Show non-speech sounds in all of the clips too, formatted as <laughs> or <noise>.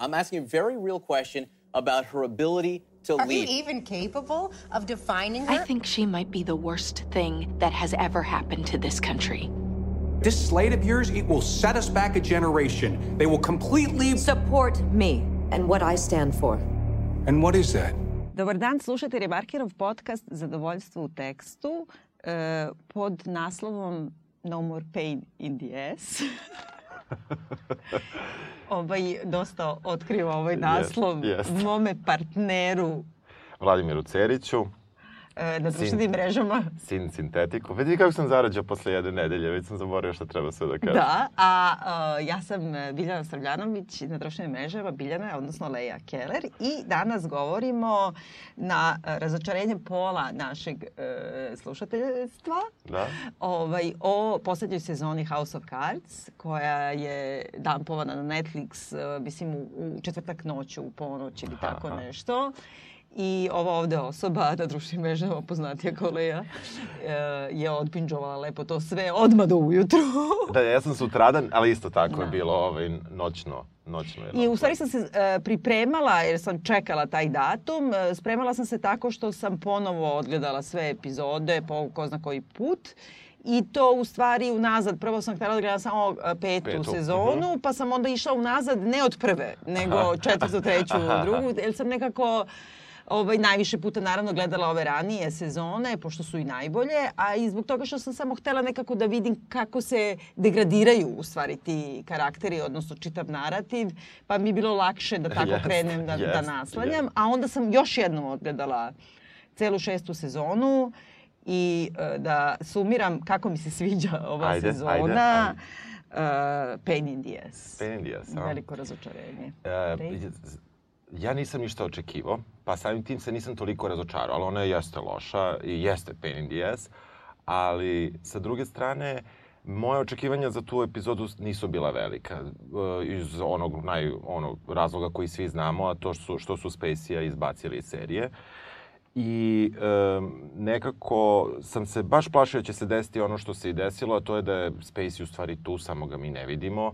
I'm asking a very real question about her ability to Are lead. you even capable of defining her? I think she might be the worst thing that has ever happened to this country. This slate of yours, it will set us back a generation. They will completely. Support me and what I stand for. And what is that? Dobar dan, slušajte Remarkerov podcast Zadovoljstvo u tekstu e, pod naslovom No More Pain in the Ass. <laughs> <laughs> ovaj, dosta otkriva ovaj naslov jest. mome partneru Vladimiru Ceriću, na društvenim mrežama. sin sintetiku. Vidi kako sam zarađao posle jedne nedelje, već sam zaboravio šta treba sve da kažem. Da, a uh, ja sam e, Biljana Sravljanović na društvenim mrežama, Biljana, odnosno Leja Keller i danas govorimo na e, razočarenje pola našeg e, slušateljstva Da? ovaj, o poslednjoj sezoni House of Cards koja je dampovana na Netflix, e, mislim u, u četvrtak noću, u ponoć ili tako nešto. I ova ovde osoba na društvenim mrežama poznatija kao Leja e, je odpinđovala lepo to sve odmah do ujutru. <laughs> Da, ja sam sutradan, ali isto tako je Da. bilo ovaj, noćno. noćno je I u stvari sam se e, pripremala, jer sam čekala taj datum, e, spremala sam se tako što sam ponovo odgledala sve epizode po ko zna koji put. I to u stvari unazad, prvo sam htjela da gledam samo petu, Petu, sezonu, pa sam onda išla unazad ne od prve, nego četvrtu, treću, <laughs> drugu, jer sam nekako ovaj, najviše puta naravno gledala ove ranije sezone, pošto su i najbolje, a i zbog toga što sam samo htela nekako da vidim kako se degradiraju u stvari ti karakteri, odnosno čitav narativ, pa mi je bilo lakše da tako <laughs> Jeste, krenem da, da jeste, naslanjam. jeste. A onda sam još jednom odgledala celu šestu sezonu i e, da sumiram kako mi se sviđa ova Ajde, sezona. ajde, e, Pain in the Ass. Pain in the Ass, a? Veliko razočarenje. Pain. Ja nisam ništa očekivao, pa samim tim se nisam toliko razočarao, ali ona jeste loša i jeste pain in the ass, ali sa druge strane, moje očekivanja za tu epizodu nisu bila velika. E, iz onog, naj, onog razloga koji svi znamo, a to su, što su Spacey-a izbacili iz serije. I e, nekako sam se baš plašio da će se desiti ono što se i desilo, a to je da je Spacey u stvari tu, samo ga mi ne vidimo.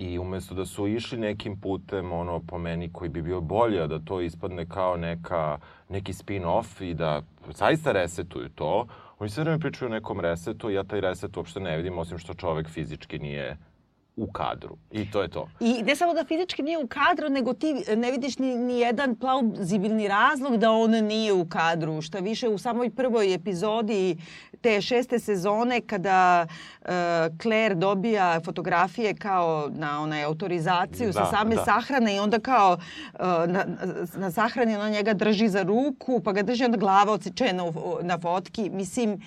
I umesto da su išli nekim putem, ono, po meni, koji bi bio bolje, da to ispadne kao neka, neki spin-off i da zaista resetuju to, oni sve vreme pričaju o nekom resetu, ja taj reset uopšte ne vidim, osim što čovek fizički nije u kadru. I to je to. I ne samo da fizički nije u kadru, nego ti ne vidiš ni, ni jedan plauzibilni razlog da on nije u kadru. Šta više, u samoj prvoj epizodi te šeste sezone, kada uh, Claire dobija fotografije kao na onaj autorizaciju sa Da, same da. sahrane i onda kao uh, na, na sahrani ona njega drži za ruku, pa ga drži onda glava odsečena u- na fotki. Mislim,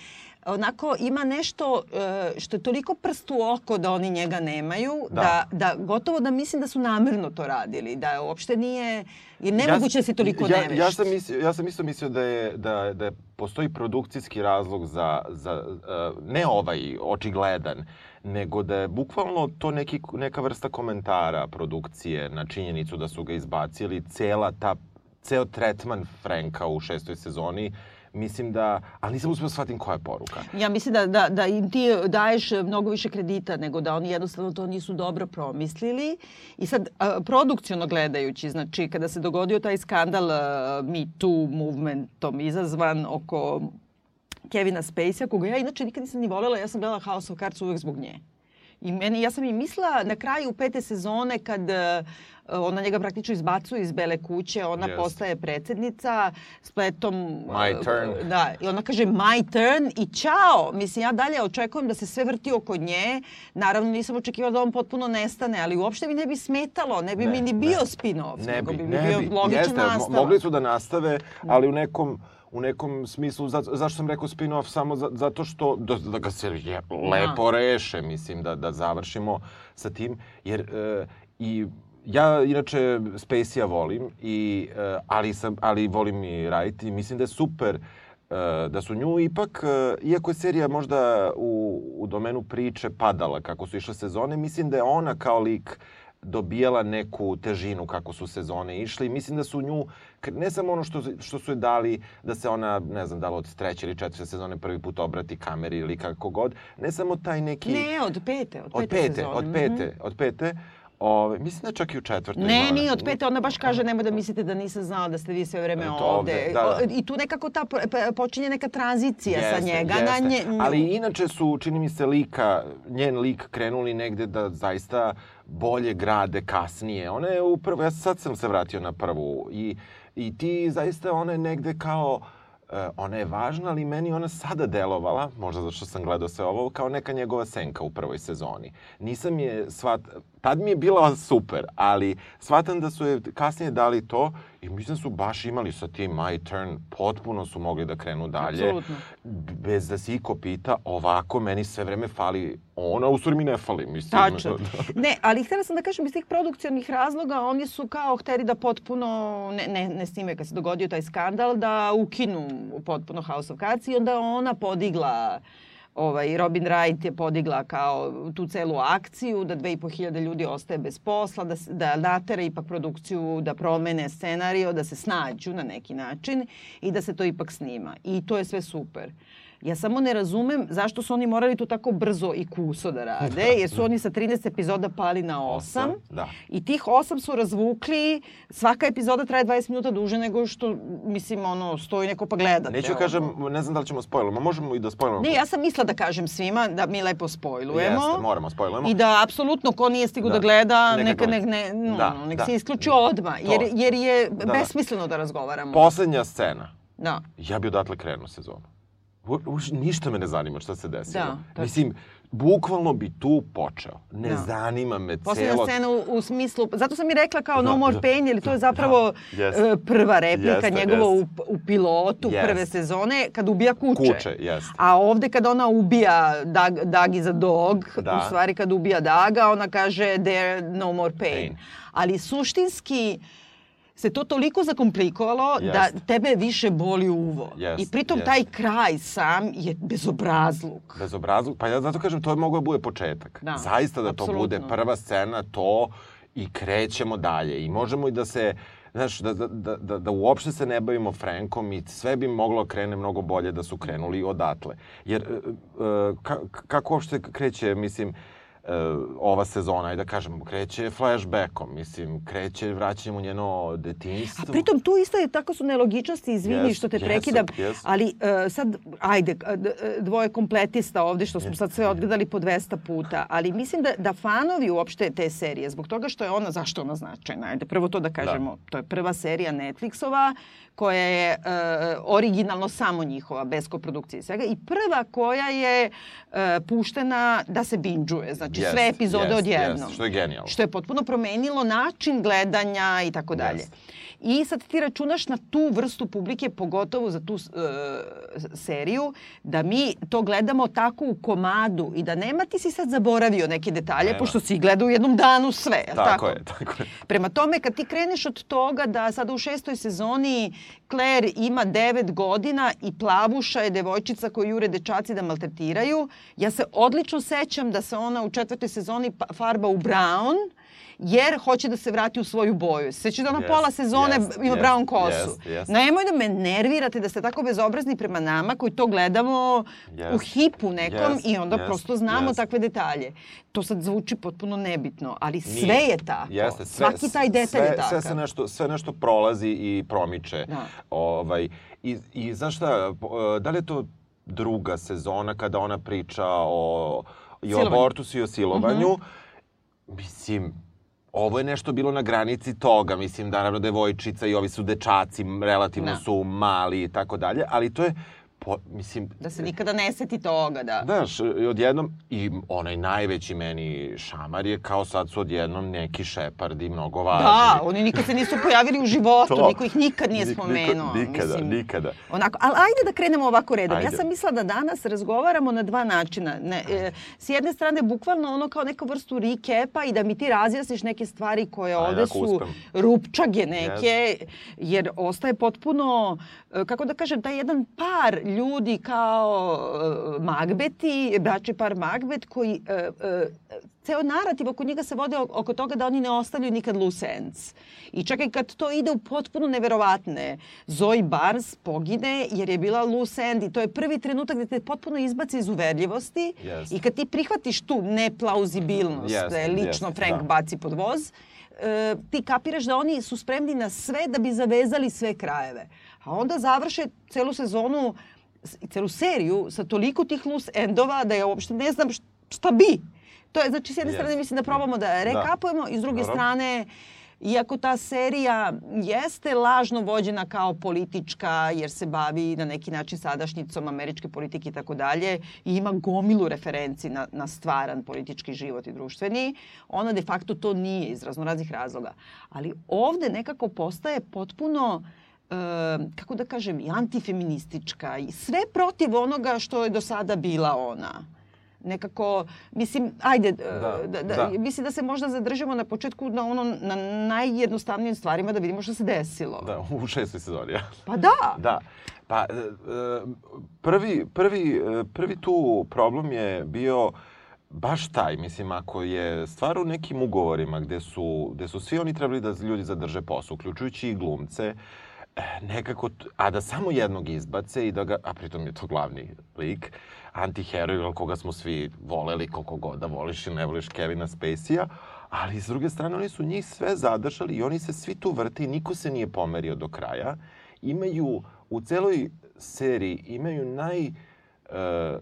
onako ima nešto e, što je toliko prst u oko da oni njega nemaju, da. Da. da, gotovo da mislim da su namerno to radili, da uopšte nije, jer nemoguće da si toliko ja, nevešt. Ja sam, mislio, ja sam isto mislio da je, da, da je postoji produkcijski razlog za, za uh, ne ovaj očigledan, nego da je bukvalno to neki, neka vrsta komentara produkcije na činjenicu da su ga izbacili, cela ta, ceo tretman Franka u šestoj sezoni, mislim da, ali nisam uspio da shvatim koja je poruka. Ja mislim da, da, da im ti daješ mnogo više kredita nego da oni jednostavno to nisu dobro promislili. I sad, produkciono gledajući, znači kada se dogodio taj skandal Me Too movementom izazvan oko Kevina Spacey-a, koga ja inače nikad nisam ni volela, ja sam gledala House of Cards uvek zbog nje. I meni, ja sam i mislila na kraju pete sezone kad e, ona njega praktično izbacuje iz Bele kuće, ona Jest. postaje predsednica spletom... My e, turn. Da, i ona kaže my turn i čao. Mislim, ja dalje očekujem da se sve vrti oko nje. Naravno, nisam očekivala da on potpuno nestane, ali uopšte mi ne bi smetalo, ne bi Ne, mi ni ne. bio spin-off, Ne bi, bi, ne bio bi. logičan Jeste, mogli su da nastave, ali u nekom u nekom smislu, za, zašto sam rekao spin-off, samo za, zato što, da, da ga se je, lepo reše, mislim, da, da završimo sa tim, jer e, i ja inače Spacey-a volim, i, e, ali, sam, ali volim i Wright i mislim da je super e, da su nju ipak, e, iako je serija možda u, u domenu priče padala kako su išle sezone, mislim da je ona kao lik dobijala neku težinu kako su sezone išle i mislim da su nju, ne samo ono što, što su je dali da se ona, ne znam, da li od treće ili četvrte sezone prvi put obrati kameri ili kako god, ne samo taj neki... Ne, od pete, od pete, Od pete, sezone. od Mhm. pete, od pete. Ove, mislim da je čak i u četvrtoj. Ne, nije od pete, ona baš kaže nemoj da mislite da nisam znao da ste vi sve vreme ovde. ovde, da, da. I tu nekako ta počinje neka tranzicija sa Jeste, njega jeste. na nje. Ali inače su, čini mi se, lika, njen lik krenuli negde da zaista bolje grade kasnije. Ona je upravo, ja sad sam se vratio na prvu i, i ti zaista ona je negde kao, e, ona je važna, ali meni ona sada delovala, možda zato što sam gledao sve ovo, kao neka njegova senka u prvoj sezoni. Nisam je svat... Tad mi je bila super, ali shvatam da su je kasnije dali to i mislim da su baš imali sa tim My Turn, potpuno su mogli da krenu dalje. Apsolutno. Bez da se iko pita, ovako meni sve vreme fali ona, u stvari mi ne fali. Mislim, Tačno. Ne, ali htjela sam da kažem iz tih produkcionih razloga oni su kao hteli da potpuno, ne, ne, ne snime kad se dogodio taj skandal, da ukinu potpuno House of Cards i onda ona podigla ovaj, Robin Wright je podigla kao tu celu akciju, da 2500 ljudi ostaje bez posla, da, da natera ipak produkciju, da promene scenario, da se snađu na neki način i da se to ipak snima. I to je sve super. Ja samo ne razumem zašto su oni morali to tako brzo i kuso da rade, jer su oni sa 13 epizoda pali na 8. Osam, da. I tih 8 su razvukli, svaka epizoda traje 20 minuta duže nego što, mislim, ono, stoji neko pa gleda. Neću da kažem, ne znam da li ćemo spojlamo, možemo i da spojlamo. Ne, ja sam mislila da kažem svima da mi lepo spojlujemo. Jeste, moramo spojlujemo. I da apsolutno ko nije stigu da, Da. gleda, Neka neka, ne, no, Da, nek da. se isključi odmah, To. jer, jer je da. besmisleno da razgovaramo. Poslednja scena. Da. Ja bi odatle krenuo sezonu. Uš, ništa me ne zanima šta se desilo. Da, tačno. Mislim, bukvalno bi tu počeo. Ne Da. zanima me Poslednja celo... scena u, u smislu, zato sam i rekla kao Da, No More da, Pain, jer to je da, zapravo da, jeste. e, prva replika Jeste, njegova jeste. u, u pilotu Jeste. prve sezone, kad ubija kuće. Kuće, jeste. A ovde kad ona ubija Dag, Dag is a dog, Da. u stvari kad ubija Daga, ona kaže there no more pain. Pain. Ali suštinski se to toliko zakomplikovalo da Jeste. tebe više boli uvo. Jeste, I pritom jeste. taj kraj sam je bezobrazluk. Bezobrazluk. Pa ja zato kažem, to je moglo da bude početak. Da, Zaista da to apsolutno. bude prva scena, to i krećemo dalje. I možemo i da se Znaš, da, da, da, da, da uopšte se ne bavimo Frankom i sve bi moglo krene mnogo bolje da su krenuli odatle. Jer e, e, ka, kako uopšte kreće, mislim, e, ova sezona, ajde da kažem, kreće flashbackom, mislim, kreće vraćanjem u njeno detinjstvo. A pritom tu isto je tako su nelogičnosti, izvini Jest, što te jesu, prekidam, jesu. ali e, sad, ajde, e, e, dvoje kompletista ovde što smo sad sve odgledali po 200 puta, ali mislim da, da fanovi uopšte te serije, zbog toga što je ona, zašto ona značajna? Ajde, prvo to da kažemo, to je prva serija Netflixova koja je e, originalno samo njihova, bez koprodukcije i svega, i prva koja je e, puštena da se binđuje, znači Jest, sve epizode jest, odjednom. jest, što je genijalno. Što je potpuno promenilo način gledanja i tako dalje. I sad ti računaš na tu vrstu publike, pogotovo za tu e, seriju, da mi to gledamo tako u komadu i da nema ti si sad zaboravio neke detalje, Nema. pošto si gledao u jednom danu sve, Tako, tako? je, tako je. Prema tome, kad ti kreneš od toga da sada u šestoj sezoni Claire ima devet godina i plavuša je devojčica koju jure dečaci da maltretiraju, ja se odlično sećam da se ona u četvrtoj sezoni pa- farba u brown, jer hoće da se vrati u svoju boju. Sećaš da ona Jest, pola sezone jest, ima jest, brown kosu. jest, jest. Nemoj da me nervirate da ste tako bezobrazni prema nama koji to gledamo Jest. u hipu nekom Jest, i onda jest, prosto znamo jest. takve detalje. To sad zvuči potpuno nebitno, ali sve Nije. je tako. Jeste, sve, Svaki taj detalj sve, je takav. Sve, se nešto, sve nešto prolazi i promiče. Da. Ovaj, i, I znaš šta, po- da li je to druga sezona kada ona priča o, i o abortusu i o silovanju? Mislim, ovo je nešto bilo na granici toga, mislim, naravno devojčica i ovi su dečaci, relativno Da. su mali i tako dalje, ali to je, po, mislim, Da se nikada ne seti toga, da. Znaš, odjednom, i onaj najveći meni šamar je kao sad su odjednom neki šepardi mnogo važni. Da, oni nikad se nisu pojavili u životu, To. niko ih nikad nije Nik- niko- spomenuo. nikada, mislim. nikada. Onako, ali ajde da krenemo ovako redom. Ja Ajde. sam mislila da danas razgovaramo na dva načina. Ne, e, s jedne strane, bukvalno ono kao neku vrstu recapa i da mi ti razjasniš neke stvari koje Ajde, ovde su uspem. rupčage neke, jer ostaje potpuno, kako da kažem, taj jedan par ljudi kao uh, Magbeti, braće par Magbet, koji uh, ceo narativ oko njega se vode oko toga da oni ne ostavljaju nikad loose ends. I čak i kad to ide u potpuno neverovatne, Zoe Barnes pogine jer je bila loose end i to je prvi trenutak gde te potpuno izbaci iz uverljivosti Jest. i kad ti prihvatiš tu neplauzibilnost Jest, da je lično jest, Frank da. baci pod voz, e, ti kapiraš da oni su spremni na sve da bi zavezali sve krajeve. A onda završe celu sezonu i celu seriju sa toliko tih loose endova da ja uopšte ne znam št- šta bi. To je, znači, s jedne Jest. strane mislim da probamo da rekapujemo i s druge Dobro. strane Iako ta serija jeste lažno vođena kao politička jer se bavi na neki način sadašnjicom američke politike i tako dalje i ima gomilu referenci na, na stvaran politički život i društveni, ona de facto to nije iz raznoraznih razloga. Ali ovde nekako postaje potpuno e, kako da kažem, i antifeministička i sve protiv onoga što je do sada bila ona nekako, mislim, ajde, da, da, da, da. mislim da se možda zadržimo na početku na ono, na najjednostavnijim stvarima da vidimo šta se desilo. Da, u šestoj sezoni, ja. Pa da. Da. Pa e, e, prvi, prvi, e, prvi tu problem je bio baš taj, mislim, ako je stvar u nekim ugovorima gde su, gde su svi oni trebali da ljudi zadrže posao, uključujući i glumce, e, nekako, a da samo jednog izbace i da ga, a pritom je to glavni lik, antiheroj, koga smo svi voleli, koliko god da voliš ili ne voliš Kevina Spacey-a, ali s druge strane oni su njih sve zadržali i oni se svi tu vrte i niko se nije pomerio do kraja. Imaju, u celoj seriji imaju naj e,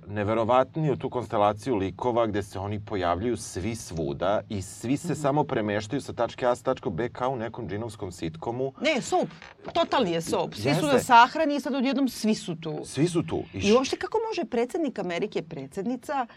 neverovatniju tu konstelaciju likova gde se oni pojavljuju svi svuda i svi se samo premeštaju sa tačke A sa tačke B kao u nekom džinovskom sitkomu. Ne, soap. Totalni je soap. Svi su Jeste. na sahrani i sad odjednom svi su tu. Svi su tu. I, I uopšte kako može predsednik Amerike, predsednica,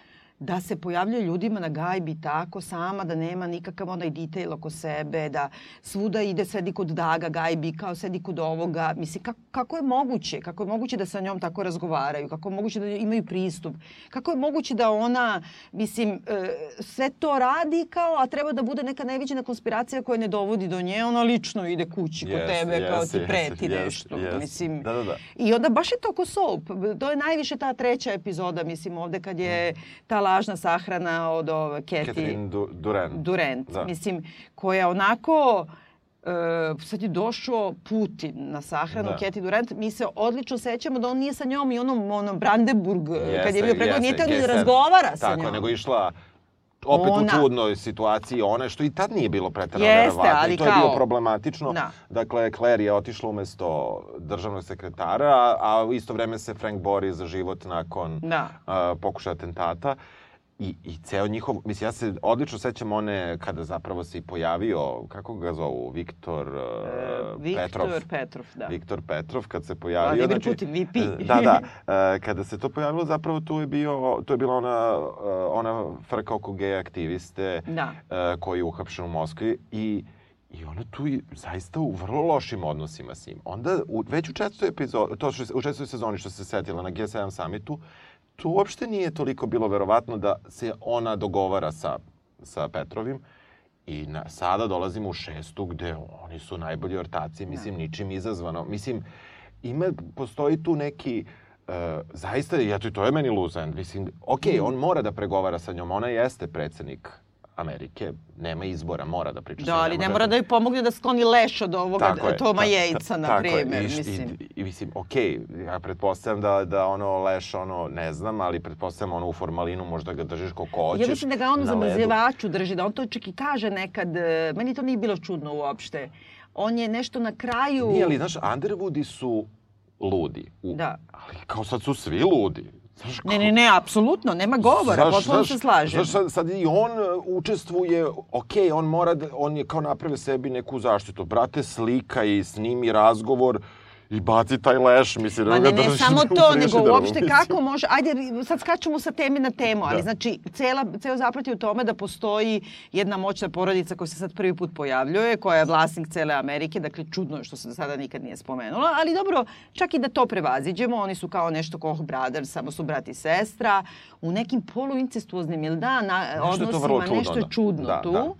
da se pojavljuje ljudima na gajbi tako sama, da nema nikakav onaj detail oko sebe, da svuda ide, sedi kod Daga gajbi, kao sedi kod ovoga. Mislim, kako, kako je moguće? Kako je moguće da sa njom tako razgovaraju? Kako je moguće da imaju pristup? Kako je moguće da ona, mislim, e, sve to radi kao, a treba da bude neka neviđena konspiracija koja ne dovodi do nje, ona lično ide kući kod Jeste, tebe, kao jeste, ti preti jeste, nešto. jeste. Mislim, Da, da, da. I onda baš je to ko soap. To je najviše ta treća epizoda, mislim, ovde kad je ta lažna sahrana od ove Catherine Du Durant. Durant. Da. Mislim, koja onako... Uh, sad je došao Putin na sahranu Da. Cathy Durant. Mi se odlično sećamo da on nije sa njom i onom, onom Brandenburg, Jeste, kad je bio pregovor, nije teo ni da G7. razgovara sa Tako, njom. nego išla opet Ona. u čudnoj situaciji one, što i tad nije bilo pretarano Jeste, verovatno. I to je bilo kao- problematično. Da. Dakle, Claire je otišla umesto državnog sekretara, a, a u isto vreme se Frank bori za život nakon Da. a, pokušaja atentata. I, I ceo njihov, mislim, ja se odlično sećam one kada zapravo se i pojavio, kako ga zovu, Viktor uh, Viktor Petrov. Petrov, da. Viktor Petrov kad se pojavio. Vladimir Putin, VP. e, Da, da. E, Kada se to pojavilo, zapravo tu je bio, to je bila ona, e, ona frka oko gej aktiviste Da. koji je uhapšen u Moskvi i I ona tu i zaista u vrlo lošim odnosima s njim. Onda, u, već u četvrtoj epizodi, to što, u četvrtoj sezoni što se setila na G7 summitu, tu uopšte nije toliko bilo verovatno da se ona dogovara sa, sa Petrovim. I na, sada dolazimo u šestu gde oni su najbolji ortaci, mislim, ničim izazvano. Mislim, ima, postoji tu neki, uh, zaista, eto, i to je meni end. Mislim, ok, on mora da pregovara sa njom, ona jeste predsednik Amerike, nema izbora, mora da priča Da, ali ne mora da joj pomogne da skloni leš od ovoga Tako je, Toma ta- Jejca, na tako je. I, mislim. I, i, mislim, okej, ja pretpostavljam da, da ono leš, ono, ne znam, ali pretpostavljam ono u formalinu možda ga držiš koliko hoćeš. Ja mislim da ga on na za ledu. mrzivaču drži, da on to čak i kaže nekad. e, Meni to nije bilo čudno uopšte. On je nešto na kraju... Nije, ali, znaš, Underwoodi su ludi. U, Da. Ali kao sad su svi ludi. Znaš, Ne, ne, ne, apsolutno, nema govora, Znaš, potpuno se slažem. Znaš, sad, sad i on uh, učestvuje, ok, on mora da, on je kao napravio sebi neku zaštitu. Brate, slika i snimi razgovor i baci taj leš, mislim, Ma da ne, ga ne drži samo to, nego uopšte mislim. kako može, ajde sad skačemo sa teme na temu, ali Da. znači cela, ceo zaplet je u tome da postoji jedna moćna porodica koja se sad prvi put pojavljuje, koja je vlasnik cele Amerike, dakle čudno je što se do sada nikad nije spomenula, ali dobro, čak i da to prevaziđemo, oni su kao nešto Koch Brothers, samo su brat i sestra, u nekim poluincestuoznim ili da, na, Nešto je to vrlo odnosima, čudno nešto je onda. čudno Da, tu. da.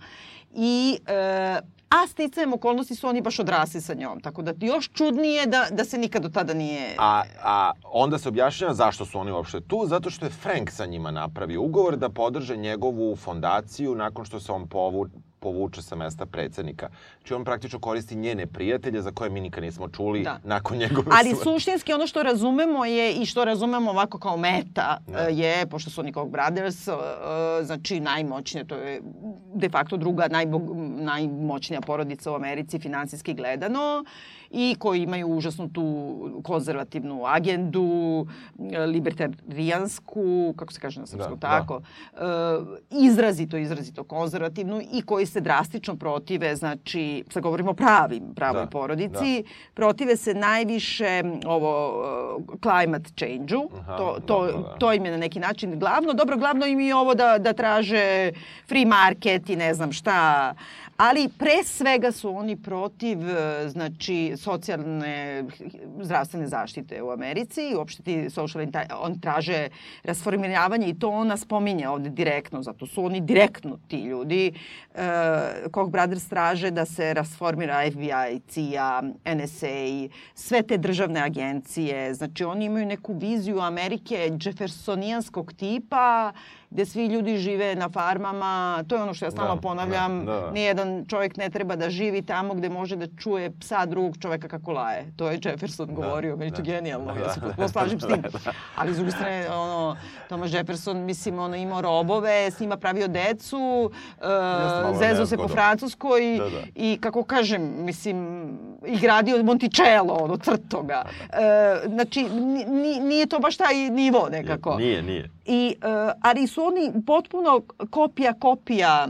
I e, A sticajem okolnosti su oni baš odrasli sa njom. Tako da još čudnije da, da se nikad do tada nije... A, a onda se objašnjava zašto su oni uopšte tu, zato što je Frank sa njima napravio ugovor da podrže njegovu fondaciju nakon što se on povu, povuče sa mesta predsednika. Znači on praktično koristi njene prijatelje za koje mi nikad nismo čuli Da. nakon njegove Ali smrti. suštinski ono što razumemo je i što razumemo ovako kao meta Da. e, je, pošto su oni Koch brothers, e, znači najmoćnije, to je de facto druga najbog, najmoćnija porodica u Americi finansijski gledano i koji imaju užasnu tu konzervativnu agendu, e, libertarijansku, kako se kaže na srpskom, Da, tako, e, izrazito, izrazito konzervativnu i koji se drastično protive, znači, sad govorimo o pravim, pravoj Da, porodici, protive se najviše ovo uh, climate change-u. To, to, dobro, da. to im je na neki način glavno. Dobro, glavno im je ovo da, da traže free market i ne znam šta. Ali pre svega su oni protiv e, znači socijalne zdravstvene zaštite u Americi i uopšte ti social on traže rasformiravanje i to ona spominje ovde direktno, zato su oni direktno ti ljudi. E, Koch Brothers traže da se rasformira FBI, CIA, NSA, sve te državne agencije. Znači oni imaju neku viziju Amerike džefersonijanskog tipa gde svi ljudi žive na farmama. To je ono što ja stalno Da, ponavljam. da, da. Nijedan čovjek ne treba da živi tamo gde može da čuje psa drugog čoveka kako laje. To je Jefferson govorio, meni je to da. genijalno, Da, ja se da. potpuno slažem s tim. <laughs> Ali s druge strane, ono, Thomas Jefferson, mislim, ono, imao robove, s njima pravio decu, uh, zezo se po. Francuskoj Da, da. i, kako kažem, mislim, i gradio Monticello, ono, crto ga. Pa Uh, znači, ni- ni- nije to baš taj nivo nekako. Nije, nije. I, uh, ali su oni potpuno kopija, kopija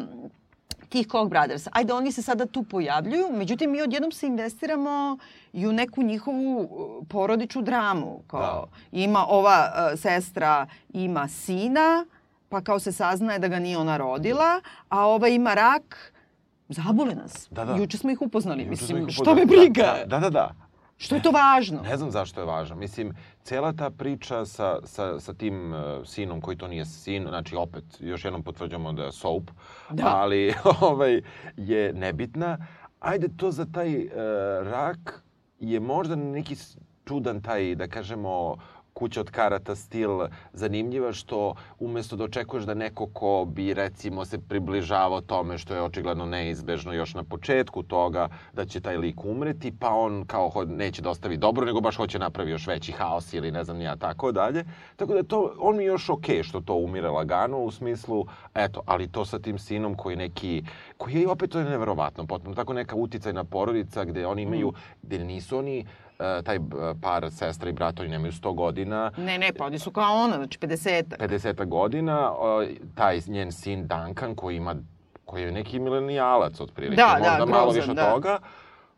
tih Koch brothers. Ajde, oni se sada tu pojavljuju, međutim mi odjednom se investiramo i u neku njihovu uh, porodičnu dramu. Kao, Ima ova uh, sestra, ima sina, pa kao se saznaje da ga nije ona rodila, a ova ima rak, zabole nas. Da, da. Juče smo ih upoznali. Juče Mislim, ih što upoznali. me briga? Da, da, da. da. Što je to važno? Ne znam zašto je važno. Mislim, cela ta priča sa, sa, sa tim uh, sinom koji to nije sin, znači opet, još jednom potvrđamo da je soap, Da. ali <laughs> ovaj, je nebitna. Ajde, to za taj uh, rak je možda neki čudan taj, da kažemo, kuća od karata stil zanimljiva što umesto da očekuješ da neko ko bi recimo se približavao tome što je očigledno neizbežno još na početku toga da će taj lik umreti pa on kao neće da ostavi dobro nego baš hoće napravi još veći haos ili ne znam ja tako dalje. Tako da to, on mi je još okej što to umire lagano u smislu, eto, ali to sa tim sinom koji neki, koji je opet to je neverovatno, potpuno tako neka uticajna porodica gde oni imaju, gde nisu oni taj e, par sestra i brat, oni nemaju 100 godina, Ne, ne, pa oni su kao ona, znači 50 50 godina, taj njen sin Duncan koji ima koji je neki milenijalac otprilike, Da, da, možda malo grozan, više od da. toga,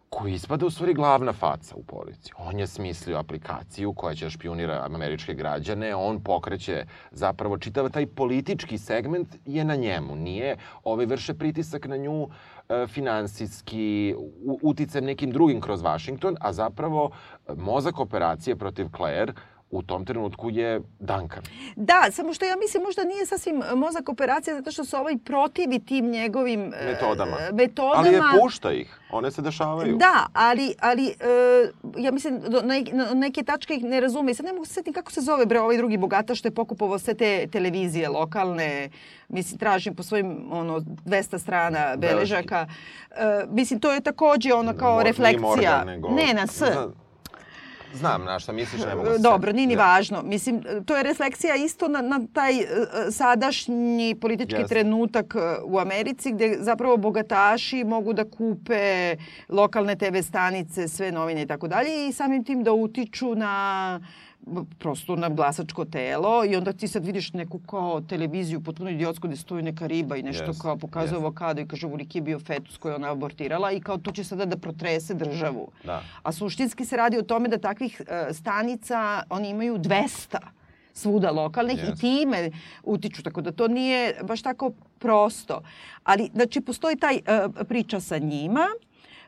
koji ispada u stvari glavna faca u porodici. On je smislio aplikaciju koja će špionira američke građane, on pokreće zapravo čitav taj politički segment je na njemu, nije, ovaj vrše pritisak na nju e, finansijski, u- uticajem nekim drugim kroz Washington, a zapravo e, mozak operacije protiv Claire u tom trenutku je Duncan. Da, samo što ja mislim možda nije sasvim mozak operacija zato što se ovaj protivi tim njegovim e, Metodama. metodama. Ali je pušta ih, one se dešavaju. Da, ali, ali e, ja mislim na neke tačke ih ne razume. Sad ne mogu se setiti kako se zove bre ovaj drugi bogata što je pokupovao sve te televizije lokalne. Mislim, tražim po svojim ono, 200 strana beležaka. E, mislim, to je takođe ono kao Mo- nije reflekcija. Morgan, nego... Ne, na S. Zna- Znam na šta misliš, ne mogu se Dobro, nije ni Da. važno. Mislim, to je refleksija isto na, na taj e, e, sadašnji politički Jeste. trenutak e, u Americi gde zapravo bogataši mogu da kupe lokalne TV stanice, sve novine i tako dalje i samim tim da utiču na prosto na glasačko telo i onda ti sad vidiš neku kao televiziju potpuno idiotsku gde stoji neka riba i nešto Jest, kao pokazuje jest. avokado i kaže uliki je bio fetus koji ona abortirala i kao to će sada da protrese državu. Da. A suštinski se radi o tome da takvih e, stanica oni imaju 200 svuda lokalnih Jeste. i time utiču, tako da to nije baš tako prosto. Ali, znači, postoji taj e, priča sa njima,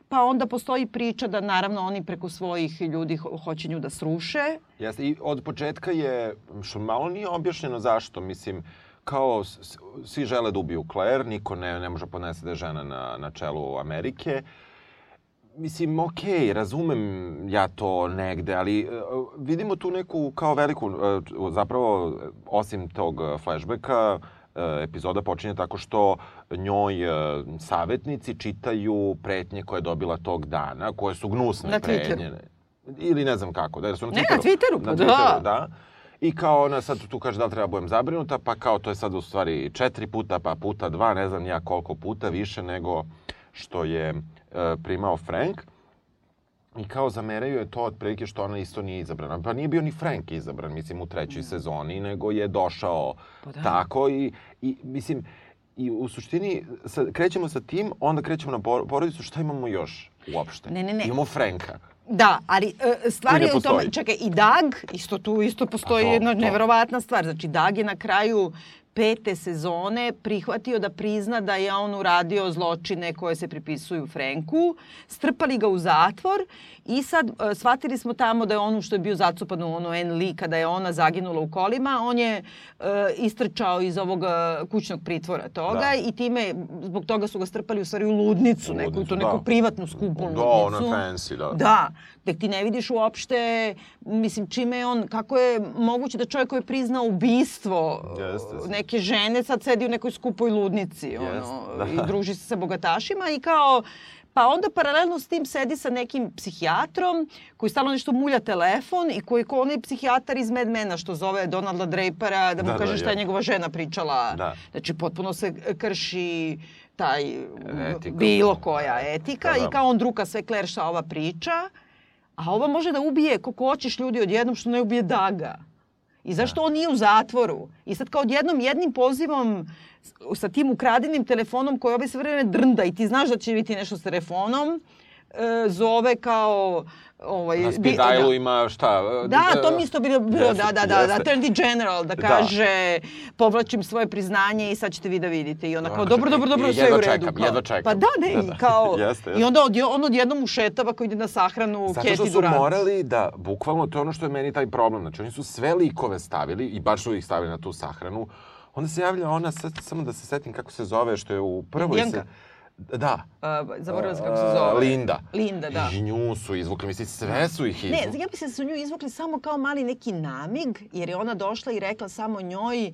pa onda postoji priča da naravno oni preko svojih ljudi ho- hoće nju da sruše. Jeste, i od početka je, što malo nije objašnjeno zašto, mislim, kao svi žele da ubiju Claire, niko ne, ne može podnese da je žena na, na čelu Amerike. Mislim, okej, razumem ja to negde, ali e, vidimo tu neku kao veliku, e, zapravo, osim tog flashbacka, e, epizoda počinje tako što njoj e, savetnici čitaju pretnje koje je dobila tog dana, koje su gnusne Na pretnje. Ili ne znam kako, da jer su na Ne, Twitteru. na Twitteru, pa na da. Twitteru, da. I kao ona sad tu kaže da li treba budem zabrinuta, pa kao to je sad u stvari četiri puta, pa puta dva, ne znam ja koliko puta više nego što je e, primao Frank. I kao zameraju je to otprilike što ona isto nije izabrana. Pa nije bio ni Frank izabran, mislim, u trećoj sezoni, nego je došao Pa da. tako i, i mislim, i u suštini sa, krećemo sa tim, onda krećemo na por- porodicu, šta imamo još uopšte? Ne, ne, ne. Imamo Franka. Da, ali e, stvar je u tome, čekaj, i Dag, isto tu isto postoji to, jedna to. neverovatna stvar. Znači, Dag je na kraju pete sezone prihvatio da prizna da je on uradio zločine koje se pripisuju Frenku, strpali ga u zatvor i sad e, shvatili smo tamo da je on što je bio zacupan u ono N. Lee kada je ona zaginula u kolima, on je e, istrčao iz ovog e, kućnog pritvora toga Da. i time, zbog toga su ga strpali u stvari u ludnicu, U neku, ludnicu, neku da. privatnu skupu Da, ludnicu. ono fancy, da. Da, da ti ne vidiš uopšte, mislim, čime je on, kako je moguće da čovjek koji je priznao ubistvo Jeste. neke žene sad sedi u nekoj skupoj ludnici ono, Jeste, da. i druži se sa bogatašima i kao Pa onda paralelno s tim sedi sa nekim psihijatrom koji stalno nešto mulja telefon i koji ko onaj psihijatar iz Mad Mena što zove Donalda Drapera da mu Da, da, kaže šta je je. njegova žena pričala. Da. Znači potpuno se krši taj Etika. bilo koja etika Da, da. i kao on druka sve Claire šta ova priča. A ova može da ubije koliko hoćeš ljudi odjednom što ne ubije Daga. I zašto on nije u zatvoru? I sad kao odjednom jednim pozivom sa tim ukradenim telefonom koji ovaj sve vreme drnda i ti znaš da će biti nešto s telefonom, e, zove kao... Ovaj, Na speed dialu ima šta? da, to mi isto bilo, bilo Jeste, da, da, da, da. Attorney General da Da. kaže povlačim svoje priznanje i sad ćete vi da vidite. I ona kao, dobro, dobro, dobro, i sve je u redu. čekam, kao. jedva čekam. Pa da, ne, Da, i da. kao, <laughs> Jeste, i jeste. onda odje, on odjednom ušetava kao ide na sahranu Zato Keti što su Durant. morali da, bukvalno, to je ono što je meni taj problem. Znači, oni su sve likove stavili i baš su ih stavili na tu sahranu. Onda se javlja ona, sad, samo da se setim kako se zove, što je u prvoj... Indijanka? Se, da. Uh, zaboravila sam kako se zove. Linda. Linda, da. I nju su izvukli, mislim, sve su ih Ne, izvukli. ja mislim da su nju izvukli samo kao mali neki namig, jer je ona došla i rekla samo njoj e,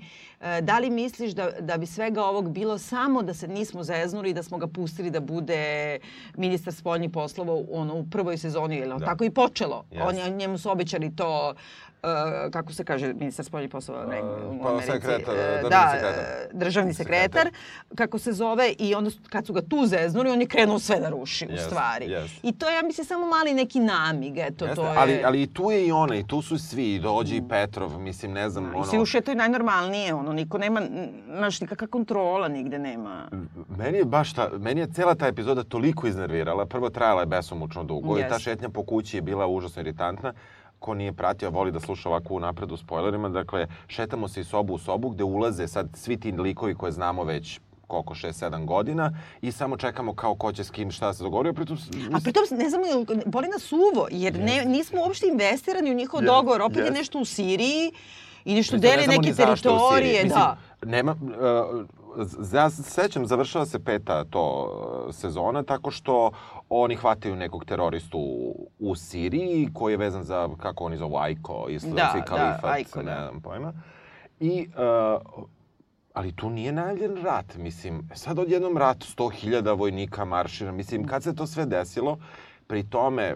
da li misliš da, da bi svega ovog bilo samo da se nismo zeznuli i da smo ga pustili da bude ministar spoljnih poslova u, ono, u prvoj sezoni, jer Da. tako i počelo. Jeste. On je, njemu su obećali to kako se kaže ministar spoljnih poslova uh, u pa, Americi? sekretar, E, državni da, sekretar. državni sekretar, kako se zove i onda kad su ga tu zeznuli, on je krenuo sve da ruši u Jeste, stvari. jeste. I to je, ja mislim, samo mali neki namig, eto, Jeste, to je... ali, ali i tu je i ona, i tu su svi, i dođe i Petrov, mislim, ne znam, I ono... svi uše to je najnormalnije, ono, niko nema, znaš, nikakva kontrola nigde nema. Meni je baš ta, meni je cela ta epizoda toliko iznervirala. Prvo trajala je besomučno dugo i ta šetnja po kući je bila užasno iritantna. Ko nije pratio, voli da sluša ovako u spoilerima. Dakle, šetamo se iz sobu u sobu gde ulaze sad svi ti likovi koje znamo već koliko, 6-7 godina i samo čekamo kao ko će s kim šta se dogovorio. Pritom, A pritom ne znamo, boli nas uvo, jer ne, nismo uopšte investirani u njihov Jeste, dogovor. Opet je jeste. nešto u Siriji i nešto deli neke je teritorije, Mislim, da. Nema, ja se sećam, završava se peta to uh, sezona tako što oni hvataju nekog teroristu u, Siriji koji je vezan za, kako oni zovu, Ajko, islamski Da, da, kalifat, Ajko, ne da. znam pojma. I, uh, ali tu nije najavljen rat, mislim, sad odjednom rat, 100.000 vojnika maršira, mislim, kad se to sve desilo, pri tome,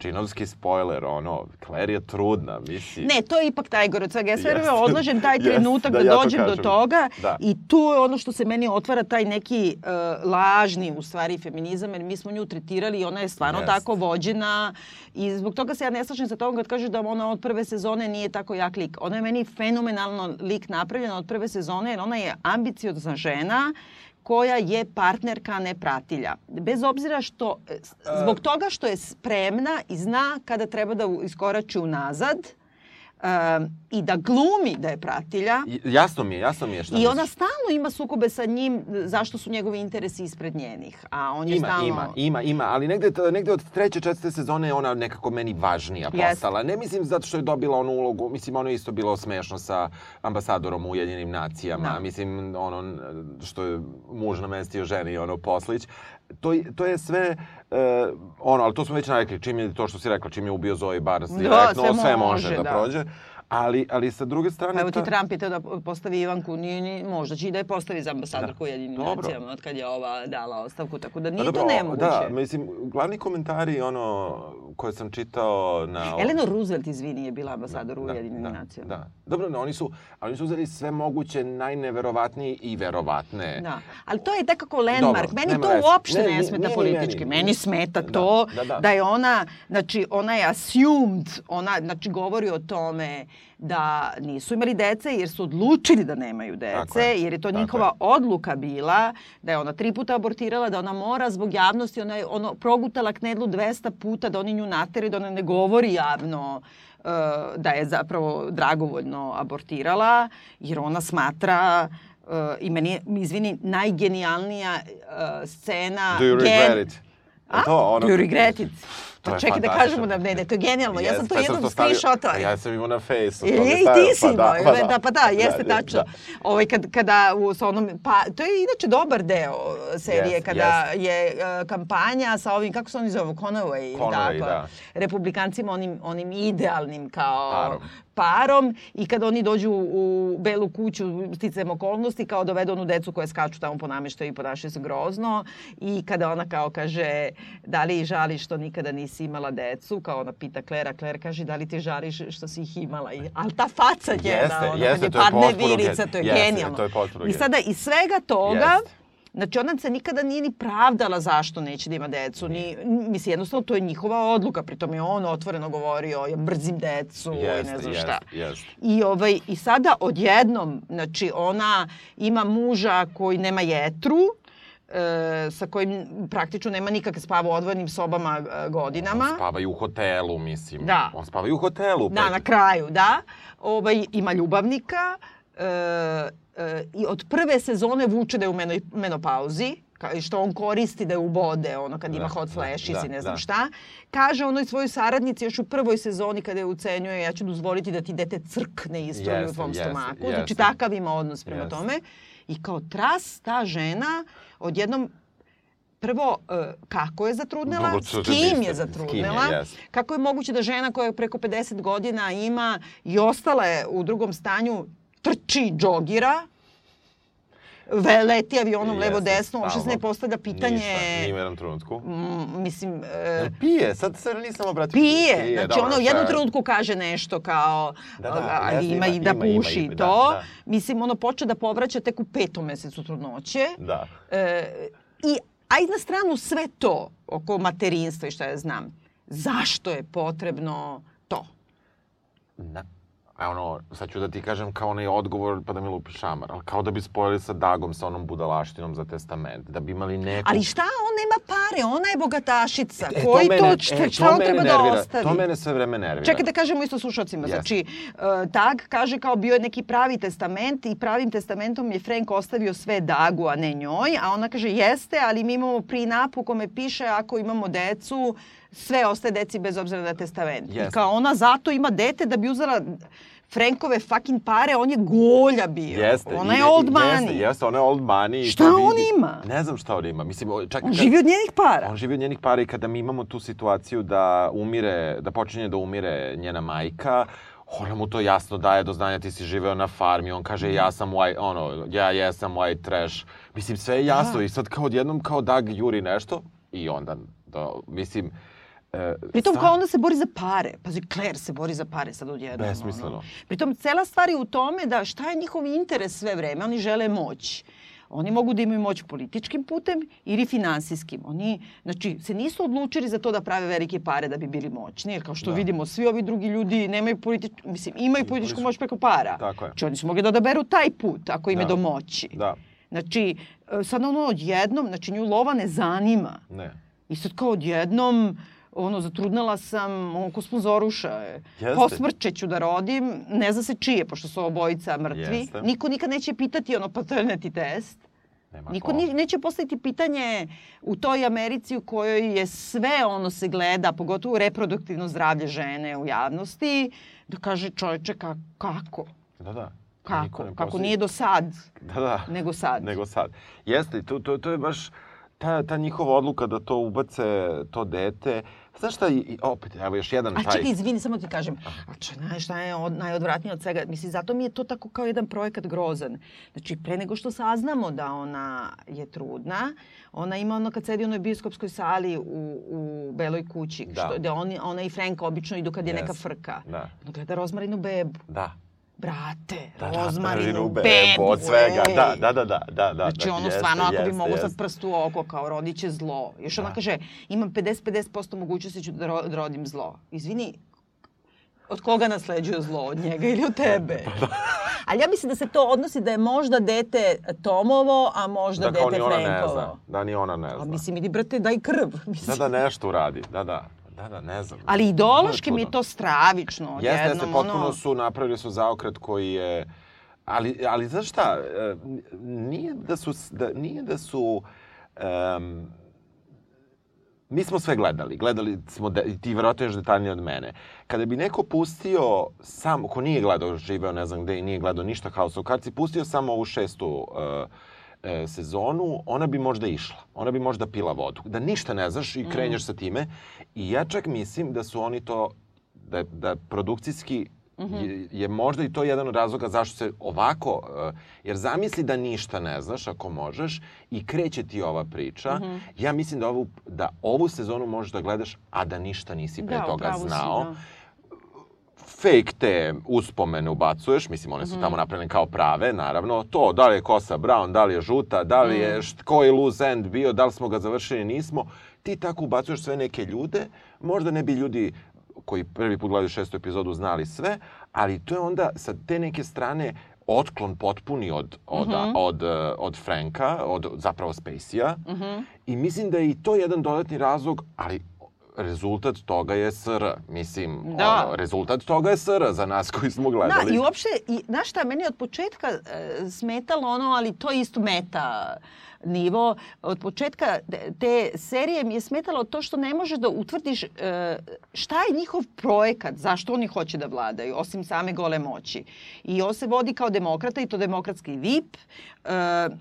džinovski spoiler, ono, Claire je trudna, mislim. Ne, to je ipak od svega. Ja sve vreme odlažem taj <laughs> trenutak da da, ja to dođem do toga Da. i tu je ono što se meni otvara taj neki uh, lažni u stvari feminizam jer mi smo nju tretirali i ona je stvarno Jeste. tako vođena i zbog toga se ja ne slažem sa tobom kad kažeš da ona od prve sezone nije tako jak lik. Ona je meni fenomenalno lik napravljena od prve sezone jer ona je ambiciozna žena koja je partnerka, a ne pratilja. Bez obzira što, e, zbog toga što je spremna i zna kada treba da iskorači unazad, um, i da glumi da je pratilja. Jasno mi je, jasno mi je šta I ona misliš. stalno ima sukobe sa njim zašto su njegovi interesi ispred njenih. A on je Ima, stalno... ima, ima, ima, ali negde, negde od treće, četvrte sezone je ona nekako meni važnija postala. Ne mislim zato što je dobila onu ulogu, mislim ono je isto bilo smešno sa ambasadorom u Ujedinjenim nacijama, Da. mislim ono što je muž namestio ženi, ono poslić. To, to je sve, e, ono, ali to smo već narekli, čim je to što si rekla, čim je ubio Zoe Bars Da, direktno, sve sve može, može, da, da. prođe. Ali, ali sa druge strane... Evo ti Trump je teo da postavi Ivanku, nije, ni, možda će i da je postavi za ambasadorku Da. Ujedinim nacijama od kad je ova dala ostavku, tako da Pa nije dobro, to nemoguće. Da, mislim, glavni komentari ono koje sam čitao na... Eleanor Roosevelt, izvini, je bila ambasador u da, Ujedinim da, nacijama. Da. Dobro, no, oni su, ali oni su uzeli sve moguće najneverovatnije i verovatne. Da, ali to je nekako landmark. Dobro, meni to veze. uopšte Ne, ne, nije- smeta nije ni politički. meni. Meni, smeta Da, to da, da. da je ona, znači ona je assumed, ona znači govori o tome da nisu imali dece jer su odlučili da nemaju Tako dece, je, jer je to njihova je. odluka bila, da je ona tri puta abortirala, da ona mora zbog javnosti, ona je ono, progutala knedlu 200 puta da oni nju nateri, da ona ne govori javno e, da je zapravo dragovoljno abortirala, jer ona smatra uh, i meni je, izvini, najgenijalnija uh, scena... Do you regret it? A? To, ono- Do you regret it? To Pa čekaj da kažemo da ne, ne, to je genijalno. ja sam to Jeste, jednom stavio- screenshotala. Ja sam imao na fejsu. I, i ti si pa da, imao, pa da, pa da, jeste da, tačno. da. Ovaj, kad, kada u, sa onom, pa, to je inače dobar deo serije, Jest, kada je e, kampanja sa ovim, kako se oni zovu, Conaway, Conaway, tako, da. republikancima, onim, onim idealnim kao Parom. parom i kada oni dođu u Belu kuću sticajem okolnosti kao dovedu onu decu koje skaču tamo po nameštaju i ponašaju se grozno i kada ona kao kaže da li žališ što nikada nisi imala decu kao ona pita Klera, Kler kaže da li ti žališ što si ih imala I, ali ta faca njena Jeste, ono, jeste, kad je padne virica to je jeste, genijalno to je i sada iz svega toga Jeste. Znači ona se nikada nije ni pravdala zašto neće da ima decu. Ni, mislim, jednostavno to je njihova odluka. Pritom je on otvoreno govorio, ja mrzim decu i ne znam jeste, šta. jeste. I, ovaj, I sada odjednom, znači ona ima muža koji nema jetru, e, sa kojim praktično nema nikakve spava u odvojenim sobama e, godinama. On spava i u hotelu, mislim. Da. On spava i u hotelu. Da, Pet- na kraju, da. Ovaj, ima ljubavnika e, e, i od prve sezone vuče da je u meno, menopauzi i što on koristi da je ubode, ono kad ima Da, hot da, flashes da, i ne znam da. šta. Kaže onoj svojoj saradnici još u prvoj sezoni kada je ucenjuje ja ću dozvoliti da ti dete crkne istoriju u Jeste, tvom jeste, stomaku. jeste. Znači takav ima odnos prema Jeste. tome. I kao tras ta žena odjednom prvo e, kako je zatrudnela, s je kim je kim je, zatrudnela, kako je moguće da žena koja preko 50 godina ima i ostala je u drugom stanju, trči, džogira, ve- leti avionom Jeste, levo desno, uopšte se ne postavlja pitanje... Ništa, ni u jednom trenutku. Mislim, e, pije? Sad se nisam obratio. pije. Znači dobro, ona u jednom trenutku kaže nešto kao, Da, da, ali ima, i da ima, puši ima, da, to. da. Mislim, ono počne da povraća tek u petom mesecu trudnoće. Da. E, I, ajde na stranu sve to oko materinstva i šta ja znam. Zašto je potrebno to? Da. A ono, sad ću da ti kažem kao onaj odgovor pa da mi lupi šamar, ali kao da bi spojili sa Dagom, sa onom budalaštinom za testament, da bi imali neku... Ali šta, on nema pare, ona je bogatašica. E, Koji to, mene- šta, e, šta on treba da nervira, ostavi? To mene sve vreme nervira. Čekaj da kažemo isto slušalcima. Jeste. Znači, uh, Tag kaže kao bio je neki pravi testament i pravim testamentom je Frank ostavio sve Dagu, a ne njoj. A ona kaže jeste, ali mi imamo prinap u kome piše ako imamo decu, sve ostaje deci bez obzira na testament. I Jeste. kao ona zato ima dete da bi uzela Frankove fucking pare, on je golja bio. Jeste. Ona je old money. Jeste, jeste, ona je old money. Šta on vidi. ima? Ne znam šta on ima. Mislim, čak On kad- živi od njenih para. On živi od njenih para i kada mi imamo tu situaciju da umire, da počinje da umire njena majka, ona mu to jasno daje do znanja ti si živeo na farmi, on kaže ja sam white, ono, ja jesam white trash. Mislim, sve je jasno Da. i sad kao odjednom kao Dag juri nešto i onda, da, mislim, e, Pritom sta- kao onda se bori za pare. Pazi, Claire se bori za pare sad odjednom. Besmisleno. ono. Pritom cela stvar je u tome da šta je njihov interes sve vreme. Oni žele moć. Oni mogu da imaju moć političkim putem ili finansijskim. Oni, znači, se nisu odlučili za to da prave velike pare da bi bili moćni. Jer kao što Da. vidimo, svi ovi drugi ljudi nemaju politič... mislim, imaju političku moć preko para. Tako je. Znači, oni su mogli da odaberu taj put ako im je Da. do moći. Da, Znači, e, sad ono odjednom, znači nju lova ne zanima. ne. I sad kao odjednom ono, zatrudnala sam oko sponzoruša. Jeste. Posmrćeću da rodim, ne zna se čije, pošto su obojica mrtvi. Jeste. Niko nikad neće pitati ono paternity test. Nema Niko ko. ni, neće postaviti pitanje u toj Americi u kojoj je sve ono se gleda, pogotovo reproduktivno zdravlje žene u javnosti, da kaže čoveče ka, kako? Da, da. Kako? Kako nije do sad, Da, da. nego sad. Nego sad. Jeste, to, to, to je baš ta, ta njihova odluka da to ubace to dete. Znaš šta, i, opet, evo još jedan A taj... čekaj, izvini, samo ti kažem. A če, znaš šta je od, najodvratnije od svega? Mislim, zato mi je to tako kao jedan projekat grozan. Znači, pre nego što saznamo da ona je trudna, ona ima ono kad sedi u onoj bioskopskoj sali u, u Beloj kući, Da. što, da oni, ona i Frank obično idu kad je neka Yes. frka. Da. Ona gleda rozmarinu bebu. Da. Brate, Da, da, rozmarinu prvi bebu. od svega. ej. Da, da, da, da, da, da. Znači da, ono jeste, stvarno ako bi jeste, mogo sad jeste. prst u oko kao rodit će zlo. Još ona Da. kaže imam 50-50% mogućnosti ću da ro- da rodim zlo. Izvini, od koga nasleđuje zlo? Od njega ili od tebe? <laughs> Pa Ali ja mislim da se to odnosi da je možda dete Tomovo, a možda Da kao dete ni ona ne zna. Da ni ona ne A zna. mislim, idi brate, daj krv. <laughs> Da, Mislim. da, nešto uradi. Da, da. Da, da, ne znam. Ali ideološki mi je to stravično. Jeste, jeste, potpuno ono... su napravili su zaokret koji je ali ali znaš šta, e, nije da su da nije da su em, mi smo sve gledali. Gledali smo, de, ti verovatno još detaljnije od mene. Kada bi neko pustio sam, ko nije gledao, živeo ne znam gde i nije gledao ništa House of Cards, i pustio samo ovu šestu uh, e, sezonu, ona bi možda išla. Ona bi možda pila vodu. Da ništa ne znaš i krenješ sa time. I ja čak mislim da su oni to, da, da produkcijski je, je možda i to jedan od razloga zašto se ovako, e, jer zamisli da ništa ne znaš ako možeš i kreće ti ova priča. Ja mislim da ovu, da ovu sezonu možeš da gledaš, a da ništa nisi pre Da, toga upravo si, znao da. Fake te uspomene ubacuješ, mislim one su Mhm. tamo napravljene kao prave, naravno. To, da li je kosa brown, da li je žuta, da li Mhm. je, št, koji loose end bio, da li smo ga završili, nismo. Ti tako ubacuješ sve neke ljude, možda ne bi ljudi koji prvi put gledaju šestu epizodu znali sve, ali to je onda sa te neke strane otklon potpuni od, od, Mhm. od, eh, od Franka, od zapravo Spacey-a. I mislim da je i to jedan dodatni razlog, ali rezultat toga je SR. Mislim, Da. ono, rezultat toga je SR za nas koji smo gledali. Da, i uopšte, i, znaš šta, meni od početka e, smetalo ono, ali to je isto meta nivo. Od početka te- serije mi je smetalo to što ne možeš da utvrdiš e, šta je njihov projekat, zašto oni hoće da vladaju, osim same gole moći. I on se vodi kao demokrata i to demokratski VIP. E,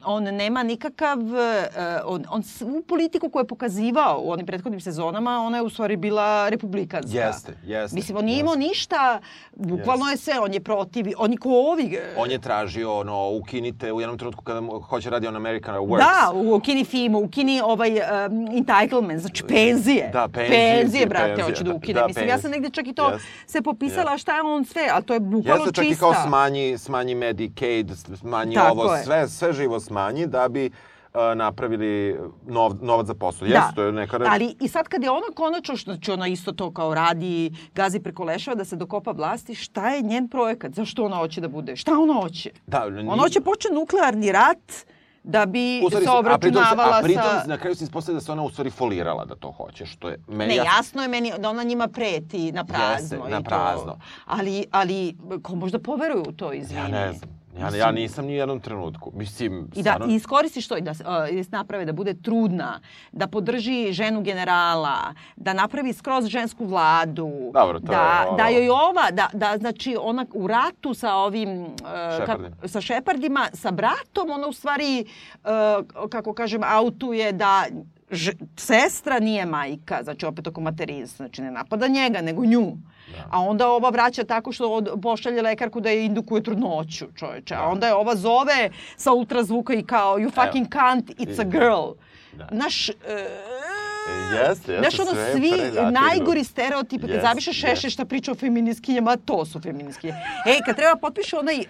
on nema nikakav, e, on, on svu politiku koju je pokazivao u onim prethodnim sezonama, ona je u stvari bila republikanska. Jeste, jeste, Mislim, on nije imao jeste. ništa, bukvalno je sve, on je protiv, on je ko ovi. On je tražio, ono, ukinite u jednom trenutku kada mu- hoće radi on American Works. Da, ukini FIMU, ukini ovaj um, entitlement, znači penzije. Da, penzije, Penzije, brate, penzije, hoće da da, ukine. da, Mislim, ja sam penzije. negde čak i to Jeste. se popisala šta je on sve, a to je bukvalno Jeste čak i čista. kao smanji, smanji Medicaid, smanji Tako ovo, je. sve, sve živo smanji da bi uh, napravili nov, novac za posao. Da. Jeste, to je neka. Ali i sad kad je ona konačno, znači ona isto to kao radi, gazi preko leševa da se dokopa vlasti, šta je njen projekat? Zašto ona hoće da bude? Šta ona hoće? Da, ni- Ona hoće početi nuklearni rat da bi stvari se a pritom, obračunavala a pritom sa... na kraju se ispostavlja da se ona u stvari folirala da to hoće, što je meni Ne, jasno. je meni da ona njima preti na prazno. Jeste, i na to. prazno. Ali, ali ko možda poveruju u to, izvini. Ja ne znam. Ja, ja nisam ni u jednom trenutku. Mislim, I da stvarno- iskoristiš to i da, uh, da se naprave da bude trudna, da podrži ženu generala, da napravi skroz žensku vladu, Dobro, to da, je da joj ova, da, da znači ona u ratu sa ovim, uh, Shepardima. kak- sa Shepardima, sa bratom, ona u stvari, uh, kako kažem, autuje da ž, sestra nije majka, znači opet oko materinstva, znači ne napada njega, nego nju. A onda ova vraća tako što od, pošalje lekarku da je indukuje trudnoću, čoveče. A onda je ova zove sa ultrazvuka i kao you fucking can't, it's a girl. Naš, e, Jeste, jeste, Znaš, ono, svi najgori stereotipi, kad Jeste, zabiše Šešelj jeste. šta priča o feministkinjama, to su feministkinje. E, kad treba potpiše onaj uh,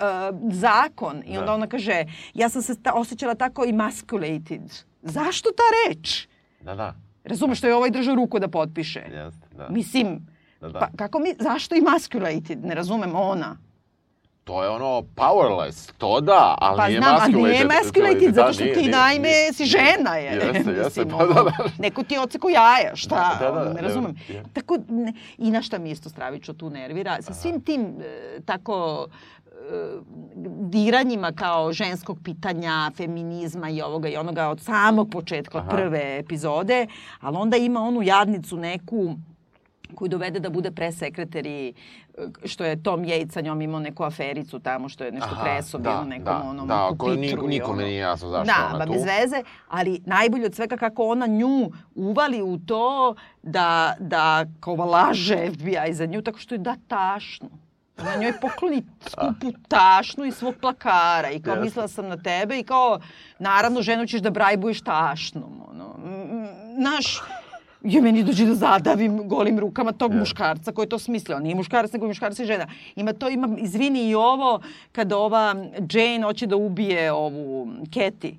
zakon i onda Da. ona kaže, ja sam se ta, osjećala tako emasculated. Zašto ta reč? Da, da. Razumeš što je ovaj držao ruku da potpiše? Jeste, da. Mislim, Da, da. pa kako mi, zašto emasculated? Ne razumem, ona. to je ono powerless, to da, ali Pa nije znam, masculated. nije masculated, zato što Da, ti nije, naime nije. si žena je. Jeste, jeste, <laughs> pa da, da. ono, Neko ti je oceko jaja, šta? Da, da, da, ne ne, razumem. je. Tako, ne, i na šta mi isto stravično tu nervira, sa svim tim e, tako e, diranjima kao ženskog pitanja, feminizma i ovoga i onoga od samog početka, od prve epizode, ali onda ima onu jadnicu neku koju dovede da bude presekretari, što je Tom Yates sa njom imao neku afericu tamo, što je nešto Aha, presobio da, nekom da, onom da, pupitru ko- i niko- nikome ono. nije jasno zašto da, ona ba, tu. bez veze, ali najbolje od svega kako ona nju uvali u to da, da kao laže FBI za nju, tako što je da tašnu. Ona njoj pokloni skupu <laughs> tašnu i svog plakara i kao Jeste. mislila sam na tebe i kao naravno ženu ćeš da brajbuješ tašnom. Ono. Znaš, je meni dođe da zadavim golim rukama tog muškarca koji je to smislio. On nije muškarac, nego je muškarac i žena. Ima to, ima, izvini i ovo, kada ova Jane hoće da ubije ovu Kathy.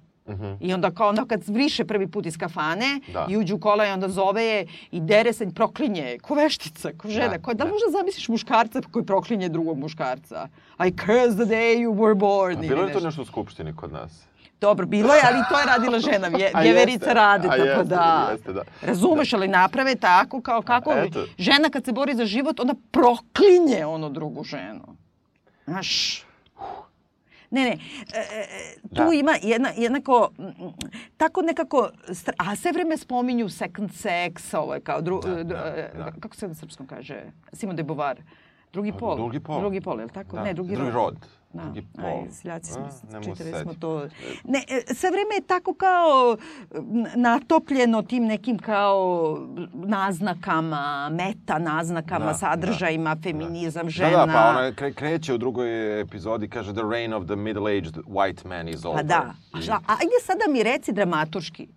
I onda kao onda kad vriše prvi put iz kafane Da. i uđu u kola i onda zove je i dere se, proklinje je, ko veštica, ko žena. Da, ko, da li da. možda zamisliš muškarca koji proklinje drugog muškarca? I curse the day you were born. A bilo je to nešto u Skupštini kod nas? Dobro, bilo je, ali to je radila žena, vje, <laughs> vjeverica a tako jeste, da. jeste, da. Razumeš, ali naprave tako kao kako eto. žena kad se bori za život, onda proklinje ono drugu ženu. Znaš, Ne, ne, e, e, tu Da. ima jedna, jednako, tako nekako, a sve vreme spominju second sex, ovo je kao, dru, Da, da, e, da. kako se na srpskom kaže, Simon de Beauvoir, drugi pol. drugi pol. Drugi pol, je li tako? Da, Ne, drugi, drugi rod. Da. Drugi pol. Aj, seljaci smo, A, čitali smo to. Ne, e, sve vreme je tako kao natopljeno tim nekim kao naznakama, meta naznakama, Da, sadržajima, feminizam, žena. Da, da, pa ona kre, kreće u drugoj epizodi, kaže the reign of the middle-aged white man is over. Pa da. I- a ajde sada mi reci dramaturški.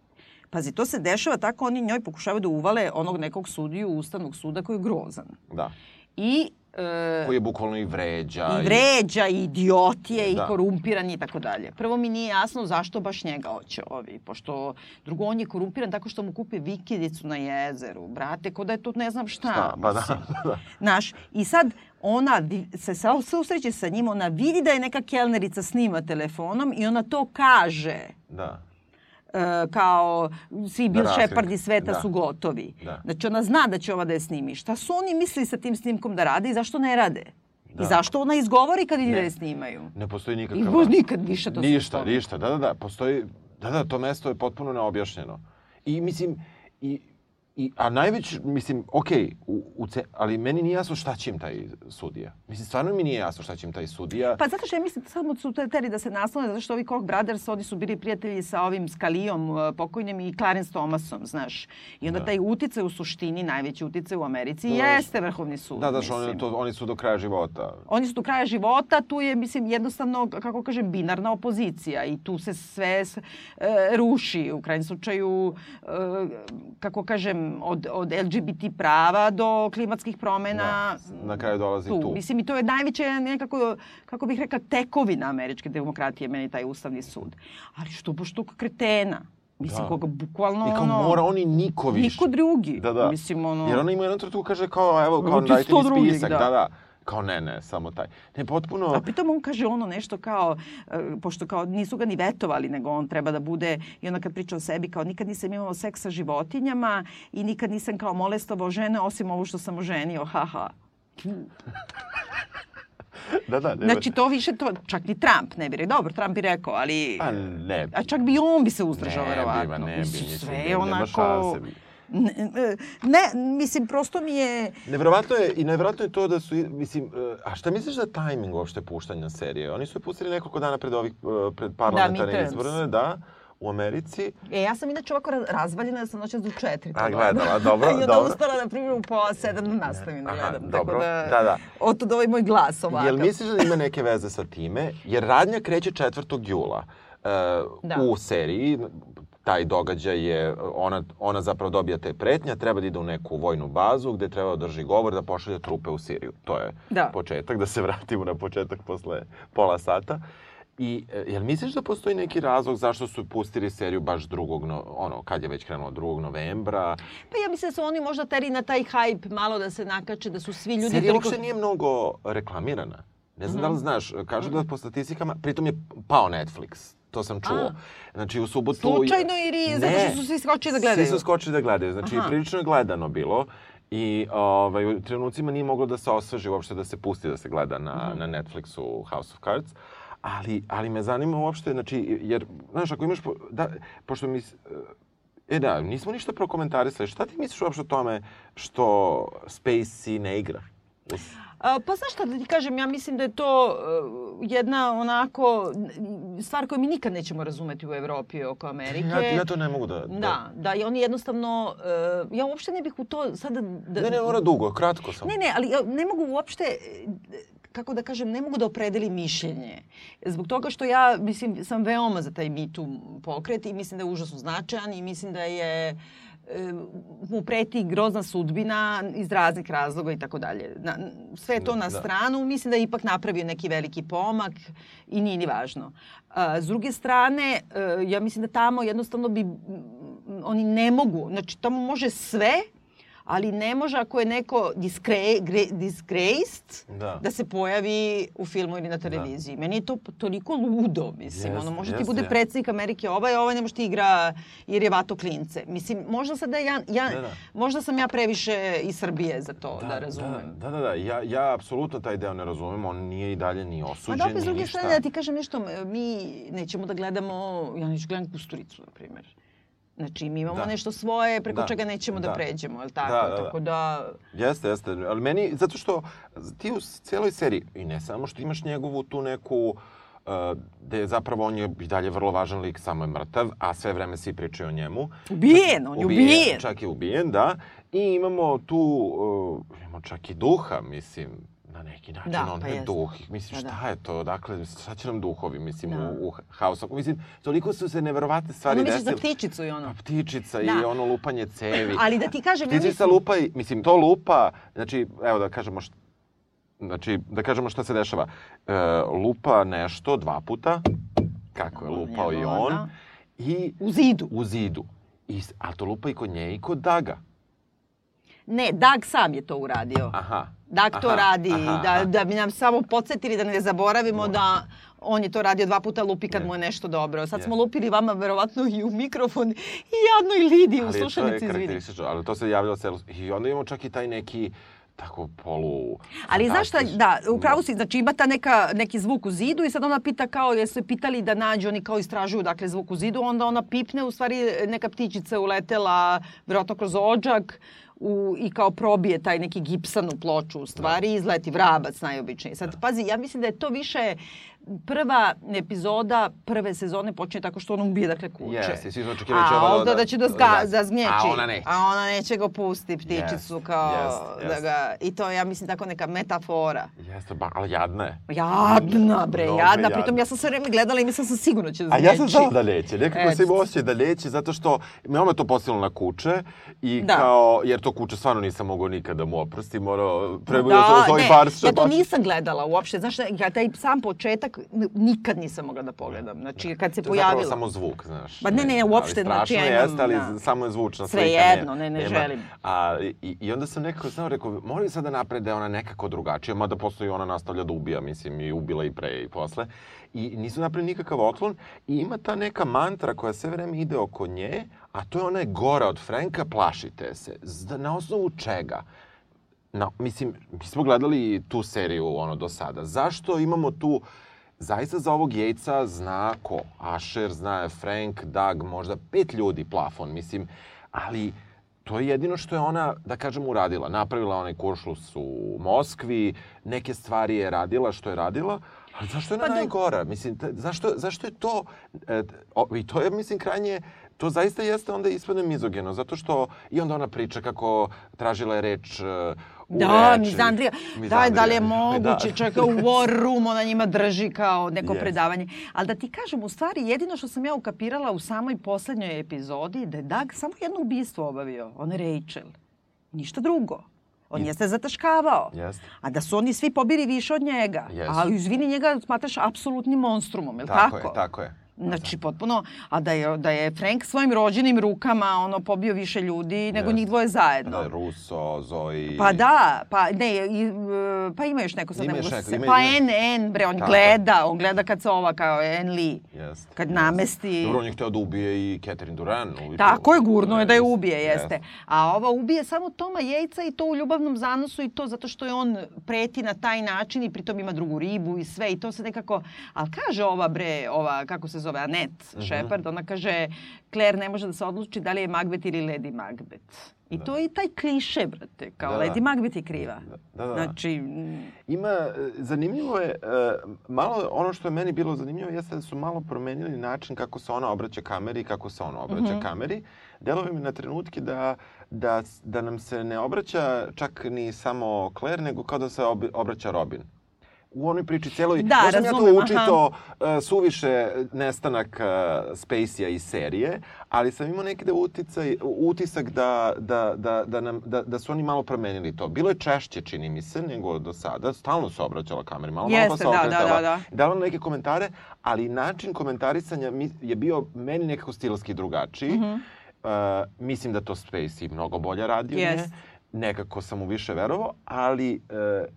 Pazi, to se dešava tako, oni njoj pokušavaju da uvale onog nekog sudiju Ustavnog suda koji je grozan. Da. I, e, Koji je bukvalno i vređa. i vređa, i idiot je, i Da. korumpiran i tako dalje. Prvo mi nije jasno zašto baš njega hoće ovi, pošto drugo on je korumpiran tako što mu kupe vikendicu na jezeru, brate, ko da je to ne znam šta. Šta? Pa da, mislim. <laughs> da. Znaš, i sad ona se susreće sa njim, ona vidi da je neka kelnerica snima telefonom i ona to kaže Da. E, kao svi Bill. Shepard iz sveta Da. su gotovi. Da. Znači ona zna da će ova da je snimi. Šta su oni mislili sa tim snimkom da rade i zašto ne rade? Da. I zašto ona izgovori kad ide da je snimaju? Ne postoji I nikakav... baš nikad više to Ništa, ništa, da, da, da, postoji, da, da, to mesto je potpuno neobjašnjeno. I mislim, i, i, a najveć, mislim, okej, u, u ce, ali meni nije jasno šta će im taj sudija. Mislim, stvarno mi nije jasno šta će im taj sudija. Pa zato što ja mislim samo su te- teli da se naslone, zato što ovi Koch Brothers, oni su bili prijatelji sa ovim Skalijom uh, pokojnim i Clarence Thomasom, znaš. I onda Da. taj uticaj u suštini, najveći uticaj u Americi, Da, jeste Vrhovni sud. da, da, što oni, to, oni su do kraja života. Oni su do kraja života, tu je, mislim, jednostavno, kako kažem, binarna opozicija i tu se sve e, ruši. U krajnjem slučaju, e, kako kažem, od, od LGBT prava do klimatskih promena. Da, na kraju dolazi tu. Mislim, i to je najveća nekako, kako bih rekla, tekovina američke demokratije, meni taj ustavni sud. Ali što baš tog kretena? Mislim, Da. koga bukvalno, I kao ono... mora oni niko više. Niko drugi. Da, da. Mislim, ono... Jer ona ima jednom trenutku kaže kao, evo, kao dajte mi spisak. da. Da, da. Kao ne, ne, samo taj. Ne, potpuno... A pritom on kaže ono nešto kao, e, pošto kao nisu ga ni vetovali, nego on treba da bude, i onda kad priča o sebi, kao nikad nisam imao seks sa životinjama i nikad nisam kao molestovao žene, osim ovo što sam oženio, haha. <laughs> Da, da, nema- Znači to više, to, čak ni Trump ne bi rekao, dobro, Trump bi rekao, ali... A ne bi. A čak bi on bi se uzdržao, Ne bi, verovatno. ne bi, Mislim, mislim, sve ne- je nema onako... šanse bi. Ne, mislim, prosto mi je... Neverovatno je, i neverovatno je to da su, mislim, e, a šta misliš za tajming uopšte puštanja serije? Oni su je pustili nekoliko dana pred ovih, e, pred parlamentarne midterms. izbore, da, u Americi. E, ja sam inače ovako ra- razvaljena da sam noćas do četiri. A, gledala. gledala, dobro, <laughs> I onda dobro. uspela, na primjer, u pola sedam da nastavim da Aha, gledam. dobro, Tako da, da, da. Ovaj moj glas ovakav. Jel misliš da ima neke veze sa time? Jer radnja kreće 4. jula e, Da. u seriji. Taj događaj je, ona, ona zapravo dobija te pretnje, treba da ide u neku vojnu bazu gde treba da drži govor da pošalje trupe u Siriju. To je Da. početak, da se vratimo na početak posle pola sata. I e, jel misliš da postoji neki razlog zašto su pustili seriju baš drugog, no, ono, kad je već krenulo 2. novembra? Pa ja mislim da su oni možda teri na taj hype malo da se nakače, da su svi ljudi... Serija toliko- uopšte nije mnogo reklamirana. Ne znam da li znaš, kažu da po statistikama, pritom je pao Netflix. To sam čuo. A. Znači, u subotu... Slučajno ili zato što su svi skočili da gledaju? Svi su skočili da gledaju. Znači, Aha. prilično je gledano bilo. I ovaj, u trenucima nije moglo da se osveži uopšte da se pusti da se gleda na, Mhm. na Netflixu House of Cards. Ali, ali me zanima uopšte, znači, jer, znaš, ako imaš, po- da, pošto mi, e da, nismo ništa prokomentarisali, šta ti misliš uopšte o tome što Spacey ne igra? A, Pa znaš šta da ti kažem, ja mislim da je to uh, jedna onako stvar koju mi nikad nećemo razumeti u Evropi oko Amerike. Ja, ja to ne mogu da... Da, da, i oni jednostavno, uh, ja uopšte ne bih u to sada... Da, Ne, ne, mora dugo, kratko sam. Ne, ne, ali ja ne mogu uopšte, e, kako da kažem, ne mogu da opredelim mišljenje. Zbog toga što ja, mislim, sam veoma za taj Too pokret i mislim da je užasno značajan i mislim da je e, mu preti grozna sudbina iz raznih razloga i tako dalje. Sve to na Da. stranu, mislim da je ipak napravio neki veliki pomak i nije ni važno. A, s druge strane, e, ja mislim da tamo jednostavno bi oni ne mogu, znači tamo može sve, ali ne može ako je neko gre, disgraced Da. da se pojavi u filmu ili na televiziji. Meni je to toliko ludo, mislim. Jeste, ono, može ti jeste, bude je. predsjednik Amerike ovaj, a ovaj ne može ti igra jer je vato klince. Mislim, možda sad da ja, ja Da, da. možda sam ja previše iz Srbije za to da, razumem. Da, da, da. Ja, ja apsolutno taj deo ne razumem. On nije i dalje ni Pa osuđen, da, opet s ni druge ništa. strane, da ti kažem nešto, mi nećemo da gledamo, ja neću gledam Kusturicu, na primjer. Znači, mi imamo Da. nešto svoje preko Da. čega nećemo da, Da. pređemo, je li tako? Da, da, da. Tako da... Jeste, jeste. Ali meni, zato što ti u cijeloj seriji, i ne samo što imaš njegovu tu neku, uh, gde je zapravo on je i dalje vrlo važan lik, samo je mrtav, a sve vreme svi pričaju o njemu. Ubijen, on je ubijen. Čak je ubijen, da. I imamo tu, uh, imamo čak i duha, mislim, na neki način. Da, on pa duh. Mislim, Pa da. šta je to? Dakle, šta će nam duhovi, mislim, Da. u, u of... Mislim, toliko su se neverovatne stvari Ono misliš za desile. ptičicu i ono. Pa ptičica i Da. ono lupanje cevi. <laughs> Ali da ti kažem, ja Ptičica mislim... lupa i, mislim, to lupa, znači, evo da kažemo šta, znači, da kažemo šta se dešava. E, lupa nešto dva puta, kako je lupao i on, da. i U zidu. u zidu. I, a to lupa i kod nje i kod Daga. Ne, Dag sam je to uradio. Aha. Dag to Aha, radi, aha, da, da bi nam samo podsjetili da ne zaboravimo da on je to radio dva puta lupi kad Je. mu je nešto dobro. Sad smo Je. lupili vama verovatno i u mikrofon i jadnoj Lidi u Ali slušalici, izvini. karakteristično, ali to se javljalo celo... I onda imamo čak i taj neki tako polu... Ali znaš šta, da, upravo si, znači ima ta neka, neki zvuk u zidu i sad ona pita kao, jesu je pitali da nađu, oni kao istražuju dakle zvuk u zidu, onda ona pipne, u stvari neka ptičica uletela, vjerojatno kroz ođak, u, i kao probije taj neki gipsanu ploču u stvari i izleti vrabac najobičniji. Sad, pazi, ja mislim da je to više prva epizoda prve sezone počinje tako što on ubije dakle kuće. Jeste, svi smo očekivali da će A ovo da- onda da će da, zga, da- da zgnječi. a ona neće. A ona neće ga pusti ptičicu Jest, kao jest, da ga... I to je, ja mislim, tako neka metafora. Jeste, ba, ali jadna je. Jadna, bre, Mnogo jadna. jadna. Pritom ja sam sve vreme gledala i mislila sam sigurno će da A ja sam znao da neće. Nekako Eto. sam imao osjećaj da neće, zato što me ono to posililo na kuće i Da. kao, jer to kuće stvarno nisam mogao nikada da mu oprostim, ono, prebo Da, da, sam svoj ne, ja to nisam gledala uopšte. Znaš, ja taj sam početak n- nikad nisam mogla da pogledam. Znači, kad se To je samo zvuk, znaš. Ma ne, ne, uopšte, ali znači, strašno imam, jeste, ali da. samo je zvučna slika. jedno, ne, ne nema. želim. A, i, I onda sam nekako znao, rekao, moraju sad da naprede ona nekako drugačija, mada postoji ona nastavlja da ubija, mislim, i ubila i pre i posle. I nisu napravili nikakav otklon i ima ta neka mantra koja sve vreme ide oko nje, a to je ona je gora od Franka, plašite se. Zda, na osnovu čega? Na, mislim, mi smo gledali tu seriju ono do sada. Zašto imamo tu Zaista za ovog jejca zna ko? Asher, zna Frank, Doug, možda pet ljudi plafon, mislim. Ali to je jedino što je ona, da kažem, uradila. Napravila onaj kuršlus u Moskvi, neke stvari je radila što je radila, ali zašto je ona Pa da- najgora? Mislim, zašto, zašto je to, e, o, i to je, mislim, krajnje, to zaista jeste onda ispadne mizogeno, zato što i onda ona priča kako tražila je reč e, u Da, mizandrija. Da, da li je <laughs> moguće, Da. čak u War Room ona njima drži kao neko Jest. predavanje. Ali da ti kažem, u stvari, jedino što sam ja ukapirala u samoj poslednjoj epizodi, da je Doug samo jedno ubistvo obavio. On je Rachel. Ništa drugo. On I- jeste zataškavao. Jeste. A da su oni svi pobili više od njega. Jesu. A izvini, njega smatraš apsolutnim monstrumom, je li Tako tako? je, tako je. Znači, potpuno, a da je, da je Frank svojim rođenim rukama ono pobio više ljudi nego Jeste. njih dvoje zajedno. Da, Russo, Zoe... Pa da, pa ne, i, e, pa ima još neko sad Ima ne mogu da se... ima- Pa N, N, bre, on Tako. gleda, on gleda kad se ova kao N Lee. Jeste, Kad jeste. namesti... Dobro, on je hteo da ubije i Catherine Duran. Tako je, gurno je da je ubije, jeste. jeste. A ova ubije samo Toma Jejca i to u ljubavnom zanosu i to zato što je on preti na taj način i pritom ima drugu ribu i sve i to se nekako... Ali kaže ova bre, ova, kako se zove, Anet Mhm. Shepard, ona kaže Claire ne može da se odluči da li je Macbeth ili Lady Macbeth. I to je i taj kliše, brate, kao Da, da. Lady Macbeth je kriva. Da, da. Znači, mm, Ima, e, zanimljivo je, e, malo, ono što je meni bilo zanimljivo jeste da su malo promenili način kako se ona obraća kameri i kako se on obraća kameri. Delove mi na trenutke da, da, da nam se ne obraća čak ni samo Claire, nego kao da se ob, obraća Robin. U onoj priči celoj, Da, možda sam ja razumem, to aha. učito uh, suviše nestanak uh, Spacey-a iz serije, ali sam imao neki da uticaj, utisak da, da, da, da, nam, da, da su oni malo promenili to. Bilo je češće, čini mi se, nego do sada. Stalno se obraćala kameri, malo, malo pa Jeste, se da, da, okretala. da, da. Dala neke komentare, ali način komentarisanja mi, je bio meni nekako stilski drugačiji. Mhm. Uh, mislim da to Spacey mnogo bolje radi od nje. Nekako sam mu više verovao, ali uh,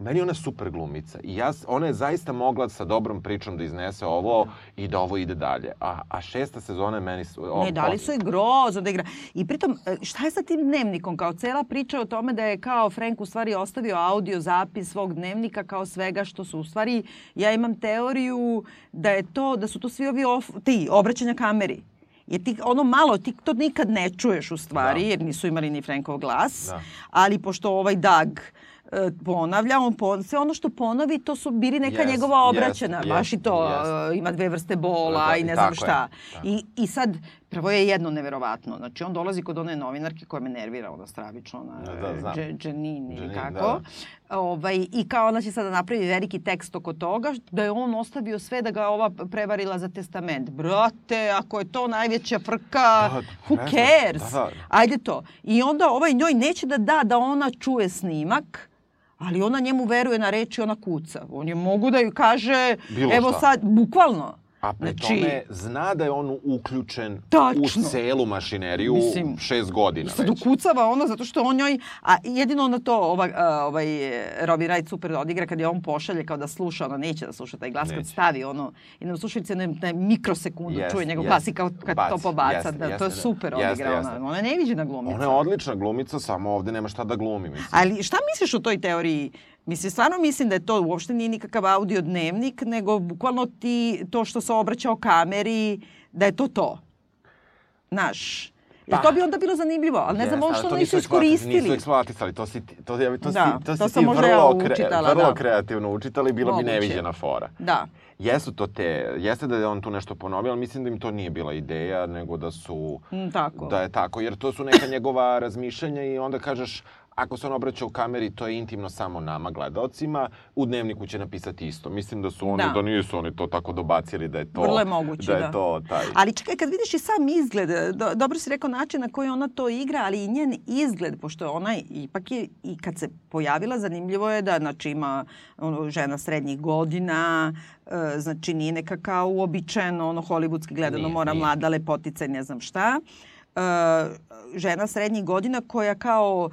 meni ona super glumica. I ja, ona je zaista mogla sa dobrom pričom da iznese ovo i da ovo ide dalje. A, a šesta sezona je meni... su- o- Ne, dali su je grozno da igra. I pritom, e, šta je sa tim dnevnikom? Kao cela priča o tome da je kao Frank u stvari ostavio audio zapis svog dnevnika kao svega što su u stvari, ja imam teoriju da je to, da su to svi ovi off, ti, obraćanja kameri. Jer ti ono malo, ti to nikad ne čuješ u stvari, Da. jer nisu imali ni Frankov glas. Da. Ali pošto ovaj Doug ponavlja, on pon, sve ono što ponovi, to su bili neka Jest, njegova obraćena. baš i to, jest. e, ima dve vrste bola Da, i ne znam je. šta. Tako. I, I sad, prvo je jedno neverovatno. Znači, on dolazi kod one novinarke koja me nervira, ona stravično, ona Da, da, Dženin ili kako. Ovaj, I kao ona će sada napravi veliki tekst oko toga, da je on ostavio sve da ga ova prevarila za testament. Brate, ako je to najveća frka, Da, who cares? Da, da. Ajde to. I onda ovaj njoj neće da da da ona čuje snimak, ali ona njemu veruje na reči, ona kuca. On je mogu da ju kaže, Bilo evo šta. sad, bukvalno. A pri Znači- tome zna da je on uključen Tačno. u celu mašineriju Mislim, šest godina Sad već. ukucava ono zato što on njoj, a jedino ona to ova, ovaj Robbie Wright super odigra kad je on pošalje kao da sluša, ona neće da sluša taj glas kad Neće. stavi ono na slušalice na, na mikrosekundu Jeste, čuje njegov jeste. glas i kao kad to Baci, pobaca, jeste, da to jeste, je da. super Jeste, odigra jeste. ona. Ona je neviđena glumica. Ona je odlična glumica, samo ovde nema šta da glumi, mislim. Ali šta misliš o toj teoriji? Mislim, stvarno mislim da je to uopšte nije nikakav audio dnevnik, nego bukvalno ti, to što se obraća o kameri, da je to to. Jer Pa. to bi onda bilo zanimljivo, ali ne znam ali što to nisu iskoristili. Nisu eksploatisali, to si, to, to, to, Da, si, to, to si ti možda ja vrlo, kre, učitala, vrlo da. kreativno učitali, bilo Moguće. bi neviđena fora. Da. Jesu to te, jeste da je on tu nešto ponovio, ali mislim da im to nije bila ideja, nego da su... Mm, tako. Da je tako, jer to su neka njegova razmišljanja i onda kažeš, ako se on obraća u kameri, to je intimno samo nama, gledalcima, u dnevniku će napisati isto. Mislim da su oni, Da. da, nisu oni to tako dobacili da je to... Vrlo je moguće, da. je da. to taj... Ali čekaj, kad vidiš i sam izgled, do, dobro si rekao način na koji ona to igra, ali i njen izgled, pošto ona ipak je, i kad se pojavila, zanimljivo je da znači, ima ono, žena srednjih godina, e, znači nije neka kao uobičajeno, ono, hollywoodski gledano, Nije, mora nije. mlada lepotica i ne znam šta. E, žena srednjih godina koja kao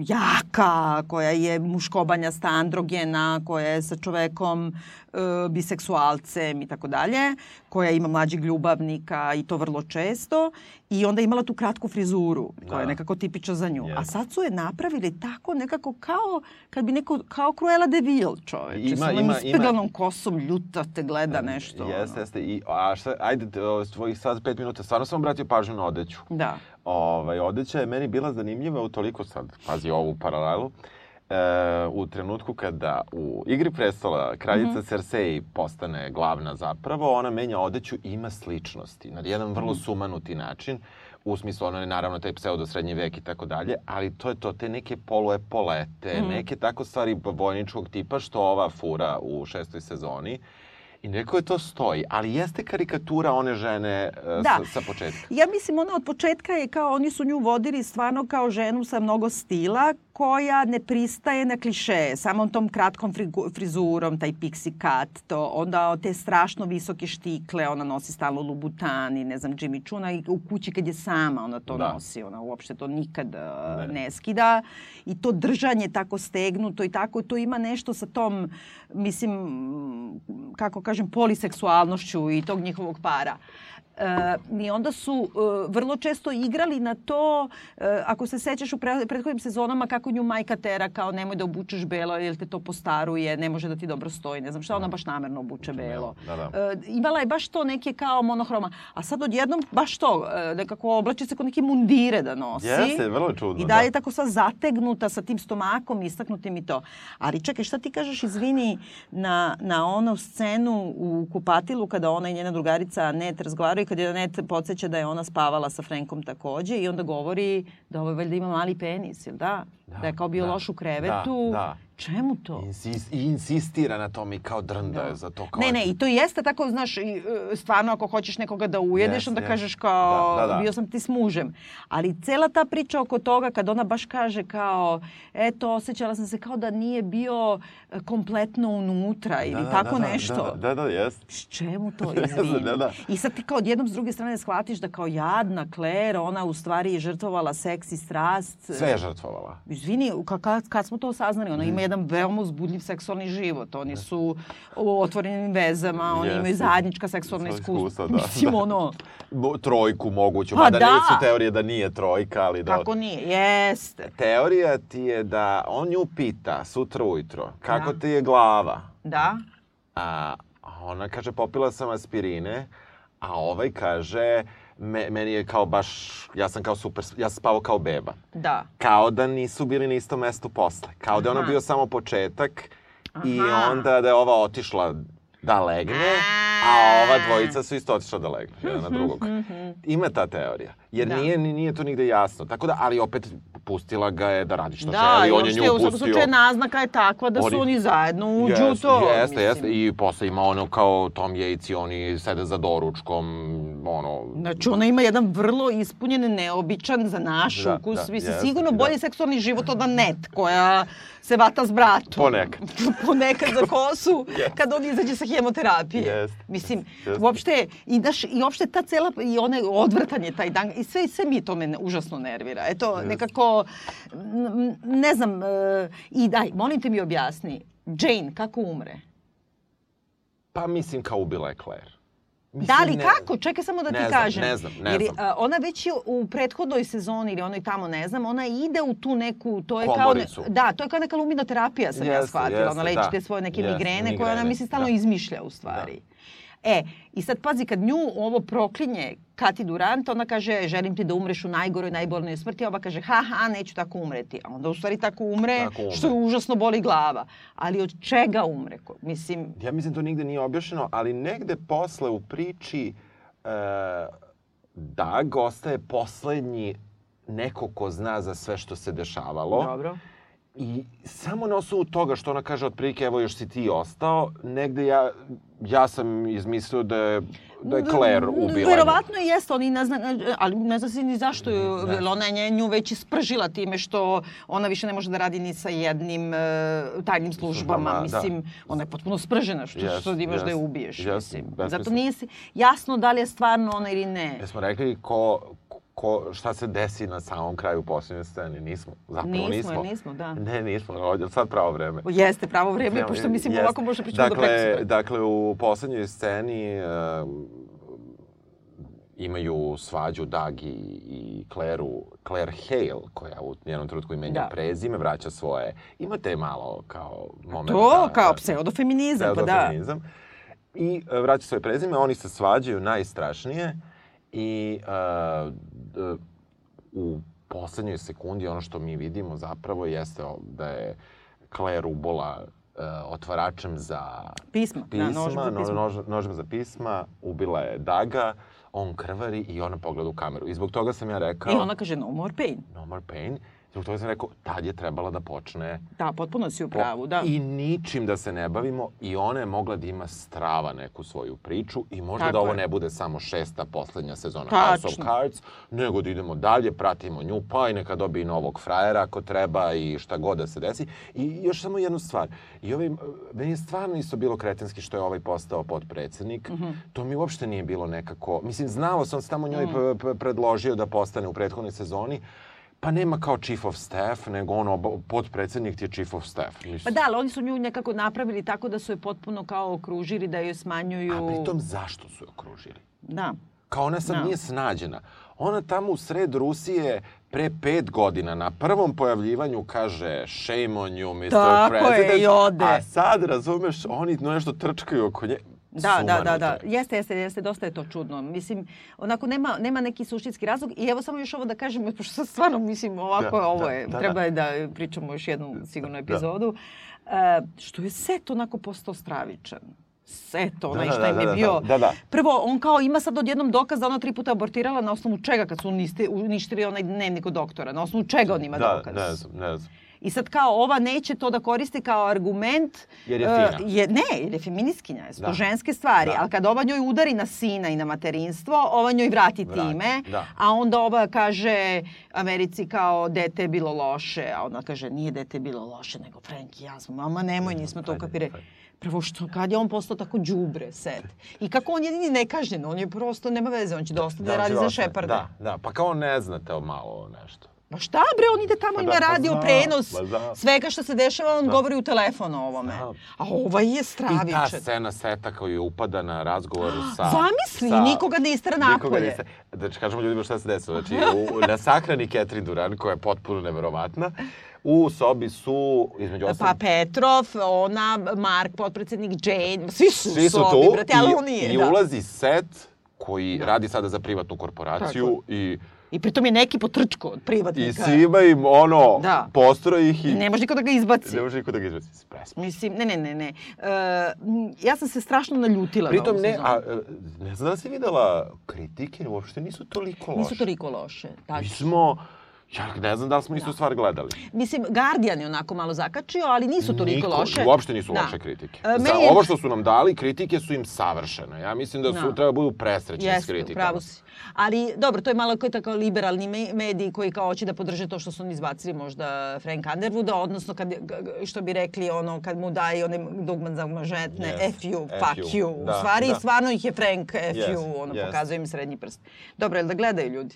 jaka, koja je muškobanjasta, androgena, koja je sa čovekom e, biseksualcem i tako dalje, koja ima mlađeg ljubavnika i to vrlo često i onda je imala tu kratku frizuru koja je Da. nekako tipična za nju. A Jeste. sad su je napravili tako nekako kao kad bi neko, kao Cruella de Vil čoveče, Ima- sa onom ima- ima- ispeglanom kosom, ljuta te gleda nešto. Jeste, ono. jeste. I, a šta, ajde, tvojih sad pet minuta, stvarno sam obratio pažnju na odeću. Da. Ovaj, odeća je meni bila zanimljiva u toliko sad, pazi ovu paralelu, e, u trenutku kada u Igri prestola kraljica Mhm. Cersei postane glavna zapravo, ona menja odeću i ima sličnosti na jedan Mhm. vrlo sumanuti način. U smislu, ono je naravno taj pseudo srednji vek i tako dalje, ali to je to, te neke poluepolete, Mhm. neke tako stvari vojničkog tipa što ova fura u šestoj sezoni. I neko je to stoji, ali jeste karikatura one žene uh, Da. sa, sa početka. Ja mislim ona od početka je kao oni su nju vodili stvarno kao ženu sa mnogo stila koja ne pristaje na klišeje, samom tom kratkom frizurom, taj pixie cut, to, onda te strašno visoke štikle, ona nosi stalno Lubutani, ne znam, Jimmy Chuna i u kući kad je sama ona to Da. nosi, ona uopšte to nikad ne. ne skida i to držanje tako stegnuto i tako, to ima nešto sa tom, mislim, kako kažem, poliseksualnošću i tog njihovog para. E, I onda su e, vrlo često igrali na to, e, ako se sećaš u pre, prethodnim sezonama kako nju majka tera kao nemoj da obučeš belo jer te to postaruje, ne može da ti dobro stoji, ne znam šta, ona baš namerno obuče belo. Da, da. E, imala je baš to neke kao monohroma, a sad odjednom baš to, e, nekako oblači se kao neke mundire da nosi. Jeste, vrlo je čudno, I da. tako sva zategnuta sa tim stomakom istaknutim i to. Ali čekaj, šta ti kažeš, izvini, na, na onu scenu u kupatilu kada ona i njena drugarica Net razgovaraju, kad je Net podsjeća da je ona spavala sa Frenkom takođe i onda govori da ovo valjda ima mali penis, jel da? Da, da je kao bio da, loš u krevetu. da, da. Čemu to? Insis, I insistira na tom i kao drnda je za to. Kao Ne, ne, i to jeste tako, znaš, e, stvarno ako hoćeš nekoga da ujedeš, Jeste, onda jeste. kažeš kao, Da, da, da. bio sam ti s mužem. Ali cela ta priča oko toga, kad ona baš kaže kao, eto, osjećala sam se kao da nije bio e, kompletno unutra ili tako da, nešto. Da, da, da, jest. S čemu to <laughs> izvini? da, da. I sad ti kao odjednom s druge strane shvatiš da kao jadna Claire, ona u stvari je žrtvovala seks i strast. Sve je žrtvovala. Izvini, ka, kad, kad smo to saznali? Ona Mm. ima jedan veoma uzbudljiv seksualni život. Oni su u otvorenim vezama, oni Jeste. imaju zajednička seksualna iskustva. da, Mislim, da. ono, <laughs> Trojku moguću, Pa mada da. nisu teorije da nije trojka, ali da... kako nije? Jeste. Teorija ti je da on nju pita sutra ujutro kako Da. ti je glava. Da? A ona kaže popila sam aspirine, a ovaj kaže me, meni je kao baš, ja sam kao super, ja sam spavao kao beba. Da. Kao da nisu bili na istom mestu posle. Kao da je ono bio samo početak i Aha. onda da je ova otišla da legne, a ova dvojica su isto otišla da legne, jedan na drugog. Ima ta teorija. Jer Mhm, Da. nije, ni- nije to nigde jasno. Tako da, ali opet pustila ga je da radi što Da, želi, i on je nju u svakom pustio. slučaju naznaka je takva da su Oni- oni zajedno uđu u Jeste, to. Jeste, jeste. I posle ima ono kao Tom Yates i oni sede za doručkom, ono... Znači, ona ima jedan vrlo ispunjen, neobičan za naš Da, ukus. da, Mislim, jeste, sigurno da. bolji seksualni život od Anet, koja se vata s bratom. Ponekad. <laughs> Ponekad za kosu, <laughs> kad on izađe sa hemoterapije. Jeste, Mislim, jeste. uopšte, i, daš, i uopšte ta cela, i onaj odvrtan je taj dan, i sve, sve mi to me užasno nervira. Eto, nekako, n- ne znam, e, i daj, molim te mi objasni, Jane, kako umre? Pa mislim kao ubila je Claire. Da Mislim, li ne- kako? Čekaj samo da ti ne znam, kažem. ne znam, ne Jer, znam. a, ona već je u prethodnoj sezoni ili onoj tamo ne znam, ona ide u tu neku, to je kao Komoricu. ne, da, to je kao neka luminoterapija sam ja Jeste, shvatila. jeste, ona leči da. te svoje neke Jeste, migrene, koje ona migrene, misli stalno da. izmišlja u stvari. E, i sad pazi, kad nju ovo proklinje Kati Durant, ona kaže, želim ti da umreš u najgoroj, najbolnoj smrti, a ova kaže, ha, ha, neću tako umreti. A onda u stvari tako umre, Tako umre. što je užasno boli glava. Ali od čega umre? Mislim, Ja mislim to nigde nije objašnjeno, ali negde posle u priči e, Dag ostaje poslednji neko ko zna za sve što se dešavalo. dobro. I samo na osnovu toga što ona kaže otprilike evo još si ti ostao, negde ja, ja sam izmislio da je, da je Claire ubila. Verovatno i jeste, oni ne zna, ali ne zna se ni zašto je, Ne. ona je nju već ispržila time što ona više ne može da radi ni sa jednim e, tajnim službama. Službama, da. Mislim, ona je potpuno spržena što, Jest, što imaš da je ubiješ. jest, mislim. Zato nije si jasno da li je stvarno ona ili ne. Jesmo rekli ko, ko, šta se desi na samom kraju posljednje scene? Nismo. Zapravo Nismo, nismo. nismo, da. Ne, nismo. Ovdje je sad pravo vreme. Jeste pravo vreme, pošto mislim Jest. ovako možda pričamo do dakle, prekosutra. Dakle, u poslednjoj sceni um, imaju svađu Doug i, i Claire, Claire Hale, koja u jednom trenutku i menja Da. prezime, vraća svoje. Imate malo kao moment. To da- kao da- pseudofeminizam, pa da. pseudofeminizam. I uh, vraća svoje prezime, oni se svađaju najstrašnije i uh, u poslednjoj sekundi ono što mi vidimo zapravo jeste da je Claire ubola uh, otvaračem za Pisma, da, pisma, nožem za pisma. nož- nožem za pisma, ubila je Daga, on krvari i ona pogleda u kameru. I zbog toga sam ja rekao... I ona kaže no more pain. No more pain. Zbog toga sam rekao, tad je trebala da počne Da, potpuno si u pravu, da. I ničim da se ne bavimo i ona je mogla da ima strava neku svoju priču i možda Tako da ovo je. ne bude samo šesta poslednja sezona Tačno. House of Cards, nego da idemo dalje, pratimo nju, pa i neka dobije novog frajera ako treba i šta god da se desi. I još samo jednu stvar. I ovaj, meni je stvarno isto bilo kretenski što je ovaj postao podpredsednik. Mhm. To mi uopšte nije bilo nekako... Mislim, znalo sam, tamo njoj p- predložio da postane u prethodnoj sezoni, Pa nema kao chief of staff, nego ono, podpredsednik ti je chief of staff. Pa Mislim. da, ali oni su nju nekako napravili tako da su je potpuno kao okružili, da joj smanjuju... A pritom zašto su je okružili? Da. Kao ona sad Da. nije snađena. Ona tamo u sred Rusije pre pet godina na prvom pojavljivanju kaže shame on you, Mr. Tako je, President. i ode. A sad, razumeš, oni nešto trčkaju oko nje. Da, da, da, da. Jeste, jeste, jeste, dosta je to čudno. Mislim, onako nema, nema neki suštinski razlog i evo samo još ovo da kažem, <laughs> pošto stvarno mislim ovako, Da, ovo da, je, da, treba da. je da pričamo još jednu sigurno epizodu, e, što je set onako postao stravičan. Set, onaj da, šta da, im je da, da, bio. da, da. Prvo, on kao ima sad odjednom dokaz da ona tri puta abortirala na osnovu čega kad su uništili onaj dnevnik od doktora. Na osnovu čega on ima Da, dokaz? ne znam, ne znam. I sad kao ova neće to da koristi kao argument. Jer je e, fina. je, ne, jer je feministkinja, su to Da. ženske stvari. Da. Ali kad ova njoj udari na sina i na materinstvo, ova njoj vrati, Vrati, time. da. A onda ova kaže Americi kao dete je bilo loše. A ona kaže nije dete bilo loše, nego Frank i ja smo. Mama nemoj, nismo to ajde. Prvo što, kad je on postao tako đubre set. I kako on jedini nekažnjen, on je prosto, nema veze, on će da ostane da, radi će za. Šeparde. Da, da, pa kao ne znate malo nešto. Ma šta bre, on ide tamo, Pa ima da, pa radio znam, prenos ma znam. svega što se dešava, on govori u telefon o ovome. Znam. A ovaj je I ta stravičan. scena seta koji upada na razgovoru <gasps> sa... Zamisli, nikoga ne nikoga napolje. ne istera- Znači, kažemo ljudima šta se desilo. Znači, u, na sahrani Catherine Duran, koja je potpuno neverovatna, u sobi su, između Pa ostalog, Petrov, ona, Mark, potpredsednik Jane, svi su svi u su sobi, tu brate, ali on nije. i da. ulazi set koji radi sada za privatnu korporaciju i, I pritom je neki potrčko od i privatnika. svima im ono, Da. postroji ih i I ne može niko da ga izbaci. ne može niko da ga izbaci. Presmo. Mislim, ne, ne, ne, ne. E, ja sam se strašno naljutila Pritom na ne, sezonu. a, e, ne znam da si videla kritike, uopšte nisu toliko loše. Nisu toliko loše. Mi Tačno. smo, ja ne znam da li smo istu stvar gledali. Mislim, Guardian je onako malo zakačio, ali nisu toliko Niko- loše. Uopšte nisu Da. loše kritike. E, Za je- ovo što su nam dali, kritike su im savršene. Ja mislim da su, Da. treba budu presrećni s Jeste, kritikama. pravo si. Ali, dobro, to je malo koji tako liberalni me- mediji koji kao hoće da podrže to što su oni izbacili možda Frank Underwooda, odnosno kad, je- što bi rekli ono, kad mu daje one dugman za mažetne, Yes. F you, fuck you. you. Da, U stvari, da. stvarno ih je Frank F Yes, you, ono, yes. pokazuje im srednji prst. Dobro, jel da gledaju ljudi?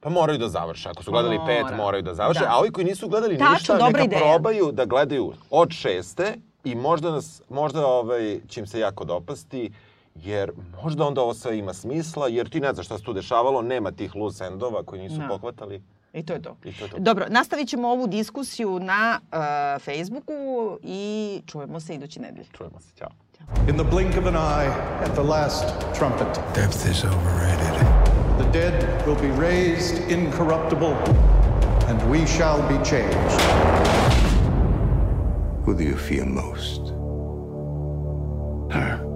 Pa moraju da završe. Ako su gledali Mora. pet, moraju da završe. Da. A ovi koji nisu gledali Tačno, ništa, neka ideja. probaju da gledaju od šeste i možda, nas, možda ovaj, će im se jako dopasti jer možda onda ovo sve ima smisla, jer ti ne znaš šta se tu dešavalo, nema tih loose endova koji nisu Da. pohvatali. I to je to. I to je to. Dobro, nastavit ćemo ovu diskusiju na uh, Facebooku i čujemo se idući nedelje. Čujemo se, ćao. In the blink of an eye, at the last trumpet, Depth is overrated. The dead will be raised incorruptible, and we shall be changed. Who do you fear most? Her.